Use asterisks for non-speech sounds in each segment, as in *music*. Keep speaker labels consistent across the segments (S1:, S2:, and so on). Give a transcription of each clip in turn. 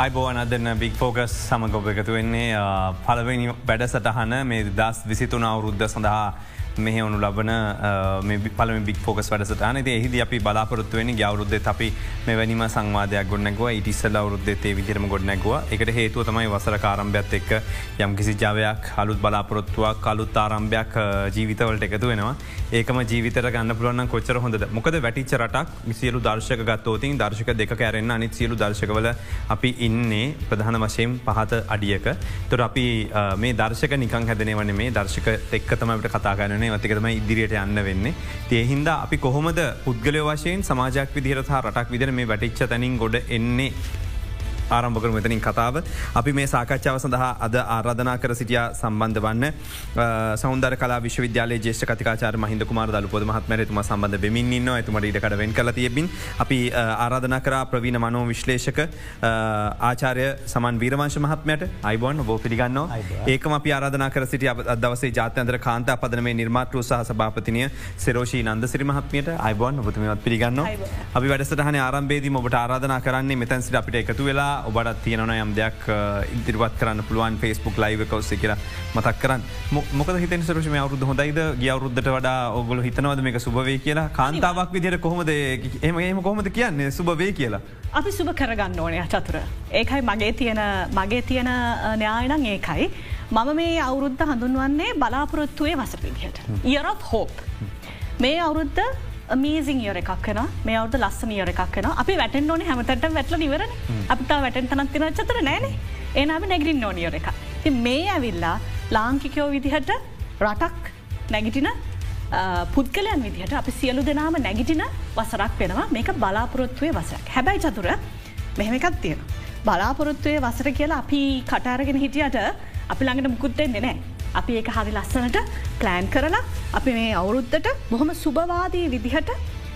S1: අයිබෝවන අදන්න බික් focus සමග ඔබ එකතු වෙන්නේ පලවෙනි වැඩ සටහන මේ දස් විසිතුන අවුරුද්ධ සඳහා මෙහවනු ලබන පල බික් ෆෝකස් වැඩසටන එහිද අපි බලාපොරත්තුවෙන ගෞරුද්ධ අපි මෙවැනිම සංවාදයක් ගොන්නගව ඉටිස්සල් අවරුද්ධේ විදිරම ගොඩනැගව එකට හේතුව තමයි වසර කාරම්භයක්ත් එක්ක යම් කිසි ජාවයක් හලුත් බලාපොරොත්තුවක් කලුත් ආරම්භයක් ජීවිතවලට එකතු වෙනවා. ඒකම ජීවිතර ගන්න පුලන්න කොච්චර හොඳ මොකද වැටිච රටක් සියලු දර්ශක ගත්තෝතින් දර්ශක දෙක කෑරෙන්න්න අනිත් සියලු දර්ශකවල අපි ඉන්නේ ප්‍රධාන වශයෙන් පහත අඩියක. තොර අපි මේ දර්ශක නිකං හැදනේ වන මේ දර්ශක එක්කතමට කතාගන්න කරනය වතිකතම ඉදිරියට යන්න වෙන්නේ. තියහින්ද අපි කොහොමද පුද්ගලය වශයෙන් සමාජයක් විදිරතා රටක් විදිර මේ වැටිච්ච තැනින් ගොඩ එන්නේ ආරම්භකර මෙතනින් කතාව. අපි මේ සාකච්ඡාව සඳහා අද ආරාධනා කර සිටිය සම්බන්ධ වන්න සෞන්දර කලා විශ්වවිද්‍යාල ජේෂ කතිකාචාර මහින්ද කුමාර දල පොද මහත්මරතුම සබඳ බෙමින්න්න ඇතුමට ඉඩකට වෙන් කල තියබින් අපි ආරාධනා කර ප්‍රවීණ මනෝ විශ්ලේෂක ආචාරය සමන් වීරවංශ මහත්මයට. අයිබෝන් බෝ පිළිගන්න. ඒකම අපි ආරාධනා කර සිටිය අදවසේ ජාත්‍යන්තර කාන්ත පදන මේ නිර්මාතෘ සහ සභාපතිනය සෙරෝෂී නන්දසිරි මහත්මයට. අයිබෝන් ඔබතුමත් පිළිගන්න. අපි වැඩසටහන ආරම්භේදී ඔබට ආරාධනා කරන්නේ මෙතැන්සිට අපිට එකතු වෙලා ඔබටත් තියෙනන යම් දෙයක් ඉදිරිවත් කරන්න පුළුවන් ෆස්බුක් ලයිව කවස්ස කියලා මතක් කරන්න මොක හිත සරෂම අවරුද්ධ හොඳයිද ගියවරුද්ධට වඩා ඔගොල හිතනවද මේක සුභවේ කියලා කාන්තාවක් විදිර කොහොමද එම ඒම කොහොමද කියන්නේ සුභවේ කියලා.
S2: අපි සුභ කරගන්න ඕනය චතුර. ඒකයි මගේ තියෙන මගේ තියෙන න්‍යායනං ඒකයි. මම මේ අවුරුද්ධ හඳුන්වන්නේ බලාපොරොත්තුවේ වසර විදිහට. ඉරත් හෝප්. මේ අවුරුද්ධ මීසිං යොර එකක් කන මේ අවුද ලස්සන යොර එකක් කන අපි වැටෙන් ඕන හැමතට වැටල නිවර අපිට වැටෙන් තනත් තින චතර නෑන. ඒන අපි නැගරින් ඕන යොර එක ති මේ ඇවිල්ලා ලාංකිකයෝ විදිහට රටක් නැගිටින පුද්ගලයන් විදිහට අපි සියලු දෙනාම නැගිටින වසරක් වෙනවා. මේක බලාපොරොත්තුවේ වසරක්. හැබැයි චතුර මෙහෙම එකක් තියෙන. බලාපොරොත්තුවේ වසර කියලා අපි කටාරගෙන හිටියට අපි ළඟට මුකුත්තෙන් දෙනෑ අපි ඒක හරි ලස්සනට ප්ලෑන් කරලා අපි මේ අවුරුද්ධට බොහොම සුභවාදී විදිහට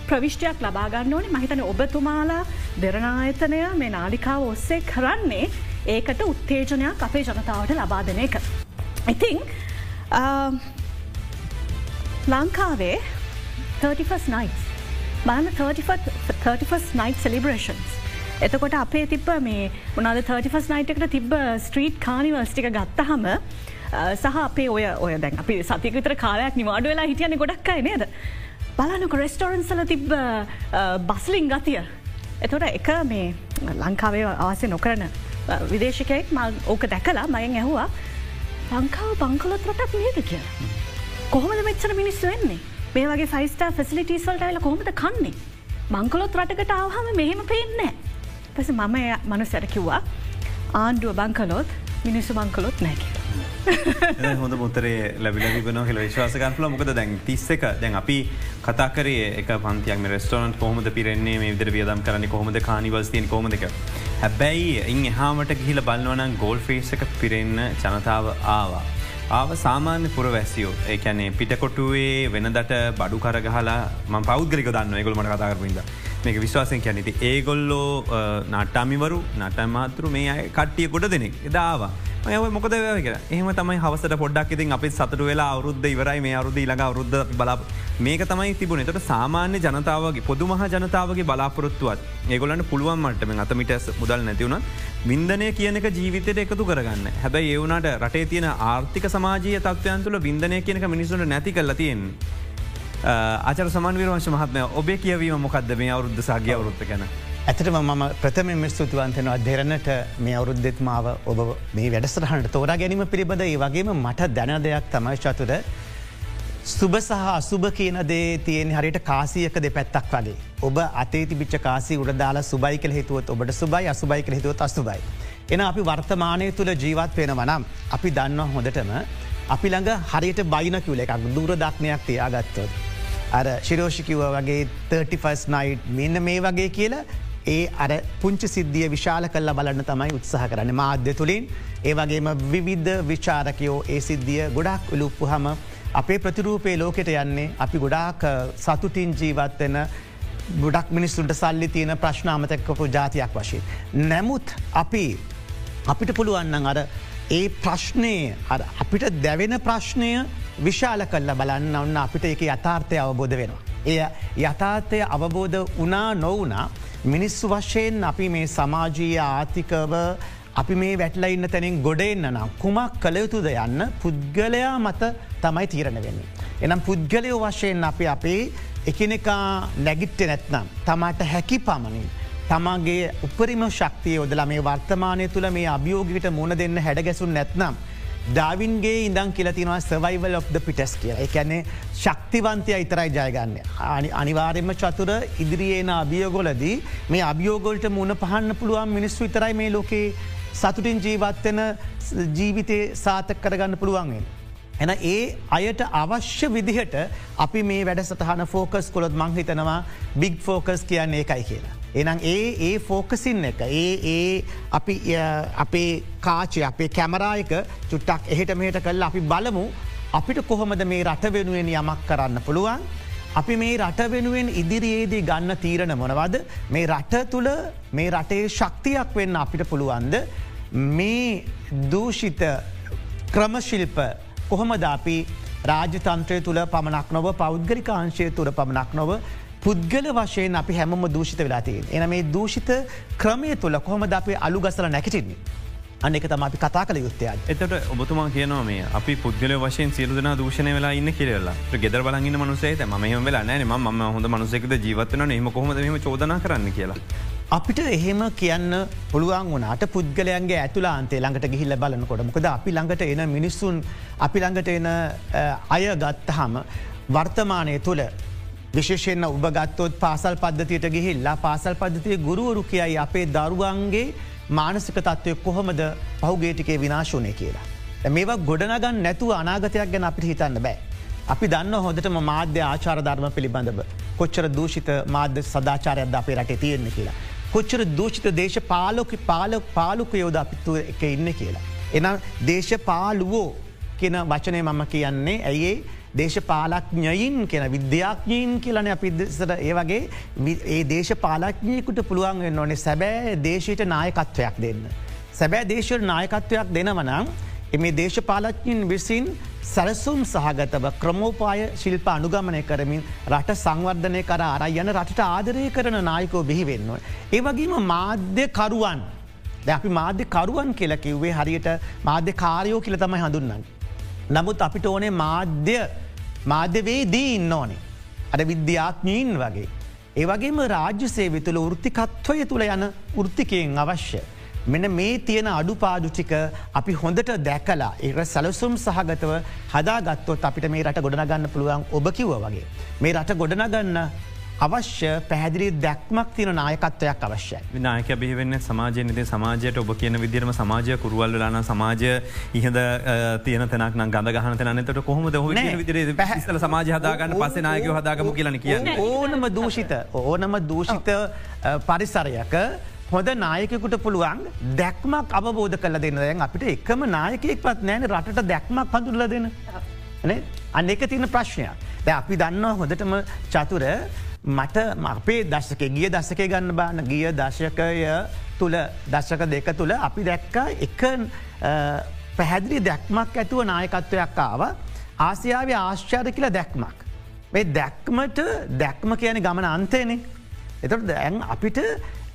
S2: ප්‍රවිශ්ටයක් ලබාගන්න ඕනේ මහිතන ඔබතුමාලා දෙරනායතනය මේ නාලිකාව ඔස්සේ කරන්නේ ඒකට උත්තේජනයක් අපේ ජනතාවට ලබා දෙන එක. ඉතිං ලංකාවේ 31 nights බලන්න 31 night celebrations. එතකොට අපේ තිබ මේ උනාද 31 නයිට එකට තිබ ස්ට්‍රීට් කානිවර්ස්ටික ගත්තහම සහ අපේ ඔය ඔය දැන් අපි සතිකතර කාලයක් නිවාඩු වෙලා හිටියන ගොඩක්කයි නේද. බලනක රෙස්ටෝරන්සල තිබ්බ බස්ලිං ගතිය. එතොට එක මේ ලංකාවේ ආසය නොකරන විදේශකයෙක් ම ඕක දැකලා මයෙන් ඇහවා ලංකාව බංකලොත් රටක් නේද කිය. කොහොමද මෙච්චර මිනිස්සු වෙන්නේ මේ වගේ ෆයිස්ටා ෆෙසිලිටස් වලට ඇල කොහොමද කන්නේ. මංකලොත් රටකට ආවහම මෙහෙම පේන්නේ. පස මම මනුසැර කිව්වා ආණ්ඩුව බංකලොත් මිනිස්සු බංකලොත් නැකිව.
S1: හොඳ මුතරේ ලැබිල තිබන හිල විශවාසකන්ල මොකද දැන් තිස්සක දැන් අපි කතාකරේ එක පන්තියක් රස්ටෝනට කොහොමද පිරෙන්නේ මේ විදර වියදම් කරන්න කොහොමද කානිවස්තියෙන් කොමදක හැබැයි ඉන් එහාමට ගිහිල බලවනන් ගෝල් ෆේසක පිරෙන්න ජනතාව ආවා. ආව සාමාන්‍ය පුරවැසියෝ. ඒකැනේ පිටකොටුවේ වෙනදට බඩු කරගහලා ම පෞද්ගලික දන්න ගොල්මට කතාරපිද මේක විශ්වාසයෙන් කැනෙති ඒගොල්ලෝ නට්ටමිවරු නටමාතරු මේ අය කට්ටිය ගොඩ දෙනෙක්. එදාවා. ඔය මොකද කිය එහම තමයි හවසට පොඩ්ඩක් ඉතින් අපි සතුට වෙලා අවරුද්ධ ඉවරයි මේ අවරුද්ධ ඊළඟ අවරුද්ධ බලා මේක තමයි තිබුණ. එතට සාමාන්‍ය ජනතාවගේ පොදු මහ ජනතාවගේ බලාපොරොත්තුවත් ඒගොලන්න පුළුවන් මටම අතමිට මුදල් නැතිවුණ වින්දනය කියනක ජීවිතයට එකතු කරගන්න. හැබැයි ඒවුණට රටේ තියෙන ආර්ථික සමාජය තත්වයන් තුළ වින්දනය කියනක මිනිසුට නැති කල්ල තියෙන්. ආචර සමන් විරවංශ මහත්මය ඔබේ කියවීම මොකක්ද මේ අවරුද්ධ සාගය අවරුත්ත ගැන.
S3: ඇතටම මම ප්‍රථම ස්තුතිවන්තනවා දෙරනට මේ අවුරුද්ධෙත්මාව ඔබ මේ වැඩසටහනට තෝරා ගැනීම පිළිබඳ ඒ වගේම මට දැන දෙයක් තමයි චතුද. සුබ සහ අසුභ කියන දේ තියෙන හරිට කාසියක දෙ පැත්තක් වගේ. ඔබ අතේ තිබිච්ච කාසි උඩදාලා සුබයි කළ හිතුවත් ඔබට සුබයි අසුබයි කළ හිතුවත් අස්තුබයි. එන අපි වර්තමානය තුළ ජීවත් වෙන වනම් අපි දන්නවා හොඳටම අපි ළඟ හරියට බයින කිවල එකක් දුර දක්නයක් තියාගත්තොත්. අර ශිරෝෂිකිව වගේ 31 නයිට් මෙන්න මේ වගේ කියලා ඒ අර පුංචි සිද්ධිය විශාල කල්ල බලන්න තමයි උත්සාහ කරන්න මාධ්‍ය තුළින් ඒ වගේම විවිද්ධ විචාරකයෝ ඒ සිද්ධිය ගොඩක් උලුප්පු හම අපේ ප්‍රතිරූපේ ලෝකෙට යන්නේ අපි ගොඩාක් සතුටින් ජීවත්වෙන ගොඩක් මිනිස්සුන්ට සල්ලි තියෙන ප්‍රශ්නාමතකපු ජාතියක් වශයෙන්. නැමුත් අපි අපිට පුළුවන්නන් අර ඒ ප්‍රශ්නය අපිට දැවෙන ප්‍රශ්නය විශාල කල්ල බලන්න ඔන්න අපිට එක යථාර්ථය අවබෝධ වෙනවා. එය යථාර්ථය අවබෝධ වනා නොවනා මිනිස්සු වශයෙන් අපි මේ සමාජීය ආතිකව අපි මේ වැටල ඉන්න තැනින් ගොඩෙන්න්න නම් කුමක් කළ යුතුද යන්න පුද්ගලයා මත තමයි තීරණ වෙන්නේ. එනම් පුද්ගලයෝ වශයෙන් අපි අපේ එකනෙකා නැගිට්ට නැත්නම් තමාට හැකි පමණින්. තමාගේ උපරිම ශක්තිය යොදල මේ වර්තමානය තුළ මේ අභියෝගිට මුණ දෙන්න හැඩගැසුන් නැත්නම්. ඩාවින්ගේ ඉදන් කියලතිනවා සවයිවල් of the පිටස් කිය එකැනේ ශක්තිවන්තය ඉතරයි ජයගන්න. අනිවාරෙන්ම චතුර ඉදිරියේන අභියෝගොලදී මේ අභියෝගොල්ට මුණ පහන්න පුළුවන් මිනිස්සු විතරයි මේ ලෝකේ සතුටින් ජීවත්වෙන ජීවිතය සාතක කරගන්න පුළුවන්ගෙන්. එන ඒ අයට අවශ්‍ය විදිහට අපි මේ වැඩ සටහන ෆෝකස් කොළොත් මංහිතනවා බිග් ෆෝකස් කියන්නේ එකයි කියලා. එනම් ඒ ඒ ෆෝකසින් එක ඒ ඒ අපි අපේ කාචය අපේ කැමරායක චුට්ටක් එහෙට මෙහට කල්ල අපි බලමු අපිට කොහොමද මේ රට වෙනුවෙන් යමක් කරන්න පුළුවන්. අපි මේ රට වෙනුවෙන් ඉදිරියේදී ගන්න තීරණ මොනවද මේ රට තුළ මේ රටේ ශක්තියක් වෙන්න අපිට පුළුවන්ද මේ දූෂිත ක්‍රමශිල්ප කොහොමද අපි රාජතන්ත්‍රය තුළ පමණක් නොව පෞද්ගලිකාංශය තුළ පමණක් නොව පුද්ගල වශයෙන් අපි හැමම දූෂිත වෙලාතියෙන්. එන මේ දූෂිත ක්‍රමය තුළ කොහොමද අපේ අලු ගසල නැකටින්නේ. අනෙක තම අපි කතා කළ යුත්තයන්.
S1: එතට ඔබතුමා කියනවා මේ අපි පුද්ගල වශයෙන් සියලුදන දූෂණය වෙලා ඉන්න කියරලා ගෙදර බලන්න මනුසේ ම මෙහම වෙලා නෑන ම හොඳ මනුසෙකද ජීවත්වන එම කොහොමද මෙම චෝදනා කරන්න කියලා.
S3: අපිට එහෙම කියන්න පුළුවන් වනාට පුද්ගලයන්ගේ ඇතුලා අන්තේ ළඟට ගිහිල්ල බලන කොට මොකද අපි ළඟට එන මිනිස්සුන් අපි ළඟට එන අය ගත්තහම වර්තමානය තුළ විශේෂෙන්න්න උබගත්තොත් පාසල් පද්ධතියට ගිහිල්ලා පාසල් පද්ධතිය ගුරුවරු කියයි අපේ දරුවන්ගේ මානසික තත්වය කොහොමද පහුගේටිකේ විනාශනය කියලා. මේවා ගොඩනගන්න නැතුව අනාගතයක් ගැන අපිට හිතන්න බෑ. අපි දන්න හොදටම මාධ්‍ය ආචාර ධර්ම පිළිබඳව කොච්චර දූෂිත මාධ්‍ය සදාචාරයක්ද අපේ රට තියෙන්න කියලා. කොච්චර දූෂිත දේශ පාලොක පාලක පාලුක යෝද අපිත්තුව එක ඉන්න කියලා. එනම් දේශ පාලුවෝ කියෙන වචනය මම කියන්නේ ඇයේ දේශපාලක්ඥයින් කියෙන විද්‍යාඥීන් කියලන අපිදසට ඒ වගේ ඒ දේශපාලක්ඥයකුට පුළුවන් වෙන්න ඕනේ සැබෑ දේශයට නායකත්වයක් දෙන්න. සැබෑ දේශයට නායකත්වයක් දෙනවනම් එමේ දේශපාලඥින් විසින් සැලසුම් සහගතව ක්‍රමෝපාය ශිල්ප අනුගමනය කරමින් රට සංවර්ධනය කර අර යන රටට ආදරය කරන නායකෝ බිහිවෙන්නවා. ඒවගේම මාධ්‍යකරුවන් අපි මාධ්‍යකරුවන් කියල කිව්වේ හරියට මාධ්‍ය කාරයෝ කියල තමයි හඳුන්නන්න. නමුත් අපිට ඕනේ මාධ්‍ය මාධ්‍යවේ දී ඉන්න ඕනේ. අඩ විද්‍යාත්ඥීන් වගේ. ඒවගේම රාජ්‍ය සේවි තුළ ෘතිකත්වය තුළ යන ෘතිකයෙන් අවශ්‍ය. මෙන මේ තියෙන අඩුපාඩුටික අපි හොඳට දැකලා ඒ සැලසුම් සහගතව හදාගත්තොත් අපිට මේ රට ගොඩනගන්න පුළුවන් ඔබ කිව්ව වගේ. මේ රට ගොඩනගන්න අවශ්‍ය පැහැදිලි දැක්මක් තින නායකත්වයක් අවශ්‍යයි.
S1: විනායක බිහිවෙන්න සමාජය නිද සමාජයට ඔබ කියන විදිරම සමාජය කුරුවල් ලාන සමාජය ඉහද තියන තැනක් ගඳ ගහන තැනනතට කොහොමද හො විදිර පැහස්ල සමාජ හදාගන්න පස නායක හදාගම කියලන කිය
S3: ඕනම දූෂිත ඕනම දූෂිත පරිසරයක හොඳ නායකකුට පුළුවන් දැක්මක් අවබෝධ කල දෙන්න. දැන් අපිට එකම නායකෙක් පත් නෑන රට දැක්මක් පඳුරල දෙන්න. අන්න එක තියන ප්‍රශ්නයක්. ද අපි දන්නවා හොඳටම චතුර මට අපේ දශක ගිය දසක ගන්න බාන ගිය දශකය තුළ දශක දෙක තුළ අපි දැක්ක එක පැහැදිලි දැක්මක් ඇතුව නායකත්වයක් ආව ආසියාව ආශ්චාද කියල දැක්මක්. මේ දැක්මට දැක්ම කියන ගමන අන්තයනේ. එතට දැන් අපිට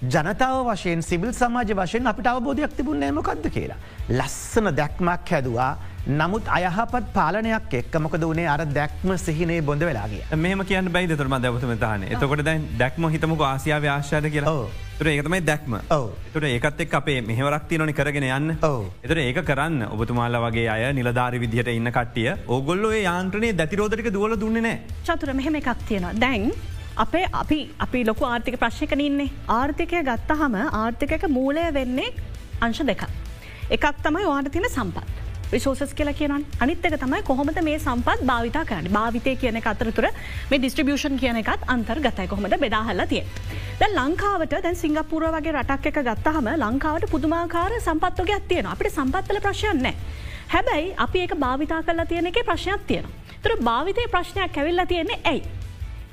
S3: ජනතාව වශයෙන් සිවිල් සමාජ වශයෙන් අපිට අවබෝධයක් තිබුණ මොකක්ද කියලා. ලස්සන දැක්මක් හැදවා නමුත් අයහපත් පාලනයක් එක් මොකද වනේ අර දැක්ම සිහිනේ බොඳ වෙලාගේ
S1: මෙම කියන්න බයි තුරම දැවතම තාන එතකොට දැන් දැක්ම හිතමක ආසියාව ආශ්ාද කියලා? තුර ඒකතමයි දැක්ම. තුර ඒකත් එක් අපේ මෙහවරක් තියනොනි කරගෙන යන්න. එතර ඒක කරන්න ඔබතුමාල්ල වගේ අය නිලධාරි විදිහට ඉන්න කට්ටිය ඕගොල්ලෝ යාන්ත්‍රනය දැතිරෝධරික දුවල දුන්නේනෑ
S2: චතුර මෙහෙම එකක් තියෙන දැන් අපේ අපි අපි ලොකු ආර්ථික ප්‍රශ්යකන ඉන්නේ. ආර්ථිකය ගත්තහම ආර්ථිකක මූලය වෙන්නේ අංශ දෙක. එකක් තමයි වාට තින සම්පත්. විශෝසස් කියලා කියන අනිත්තක තමයි කොහොමද මේ සම්පත් භාවිතා කරන්න භාවිතය කියන අතරතුර මේ ඩිස්ට්‍රිබියෂන් කියන එකත් අන්තර් ගතයි කොහොමද බෙදාහල්ල තිය. ද ලංකාවට දැන් සිංගපුර වගේ රටක් එක ගත්තහම ලංකාවට පුදුමාකාර සම්පත්වගේ අත්තියෙන අපිට සම්පත්වල ප්‍රශ්යන්න. හැබැයි අපි ඒක භාවිතා කරලා තියෙන එක ප්‍රශ්නයක් තියෙන. තුර භාවිතය ප්‍රශ්නයක් ඇවිල්ලා තියෙන්නේ ඇයි.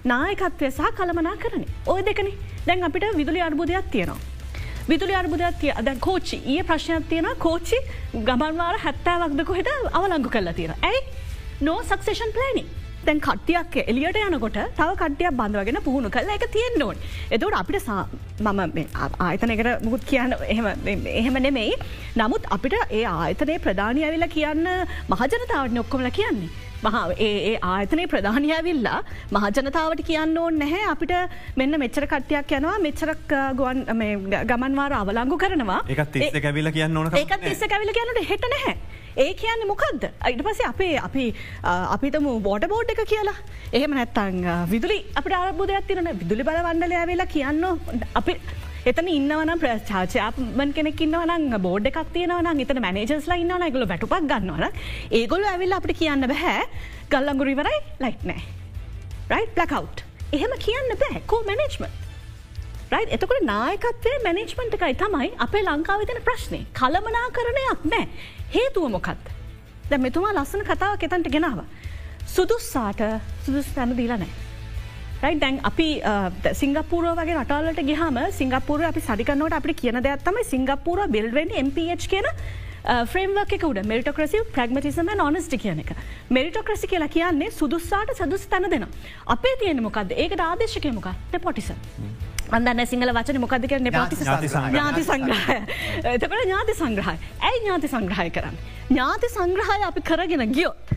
S2: නායකත්වය සහ කළමනා කරන. ඔය දෙකන දැන් අපිට විදුලි අර්බුදයක් තියෙනවා. විදුලි අර්බුදයක් තිය දැන් කෝච්චි. ඒ ප්‍රශ්නයක් තියෙන කෝච්චි ගමන්වාර හැත්තෑවක්ද කොහෙට අවලංගු කරලා තියෙන. ඇයි? නෝ සක්ෂේෂන් ප්ලනි තැන් කට්ටියක් එලියට යනකොට තව කට්ටියක් බඳවගෙන පුහුණු කල එක තියෙන් ඕන්. එතවට අපිට මම ආයතන එකට මුකුත් කියන්න එහෙම නෙමෙයි. නමුත් අපිට ඒ ආයතනයේ ප්‍රධානය ඇවිල කියන්න මහජනතාවට ඔක්කොමල කියන්නේ. ඒ ආයතනය ප්‍රධානයවිල්ලා මහජනතාවට කියන්න ඕන් නැහැ. අපිට මෙන්න මෙච්චර කට්ටයක් යනවා මෙච්චරක් ගුවන් ගමන්වාර අවලංගු කරනවා.
S1: එකත් තිස්ස කැවිල කියන්න ඕන
S2: ඒකත් තිස්ස කැවිල කියන්නට හෙට නැහැ. ඒ කියන්න මොකක්ද අයිට පසේ අපේ අපි අපිතම බෝට බෝඩ් එක කියලා. එහෙම නැත්තං විදුලි අපට අරබුදයක් තිරන විදුලි බල වන්ඩලය වෙලා කියන්න අපි එතන ඉන්නවන ප්‍රචාචයාපමන් කෙනෙක් ඉන්නවන බෝඩ් එකක් තියෙනවන එතන මනජස්ලා ඉන්නවන එකගොල වැටුපක් ගන්නවන ඒගොල ඇවිල් අපට කියන්න බැහැ ගල්ලංගුරිවරයි ලයිට් නෑ. රයි් ප්ලකව් එහෙම කියන්න බෑ. කෝ මැනේජ්මන් රයි් එතකට නායකත්වය මැනේජ්මන්ට් එකයි තමයි අපේ ලංකාවිතන ප්‍රශ්නය කළමනා කරණයක් නෑ. හේතුව මොකත් දැ මෙතුමා ලස්සන කතාව කෙතන්ට ගෙනාව. සුදුස්සාට සුදුස් තැන දීලා නෑ. රයි දැන් අපි සිංගපපුර වගේ රටල්ලට ගහම සිංගපපුර අපි සරිකන්නවට අපි කියන දෙයක්ත්තම සිංගපපුර බිල්වෙන් MPH කියන ්‍රේම්වක් උඩ. මෙරිටක්‍රසි ප්‍රගමටිසම නොනස්ටි කියන එක. මෙරිටක්‍රසි කියලා කියන්නේ සුදුස්සාට සදුස් තැන දෙන අපේ තියෙන මොකක්ද ඒකට ආදේශකය මොක පොටිස අන්දන්න සිංහල වචන මොකද කරන පටිස ඥාති සංග්‍රහය. එතකට ඥාති සංග්‍රහය. ඇයි ඥාති සංග්‍රහය කරන්න? ඥාති සංග්‍රහය අපි කරගෙන ගියොත්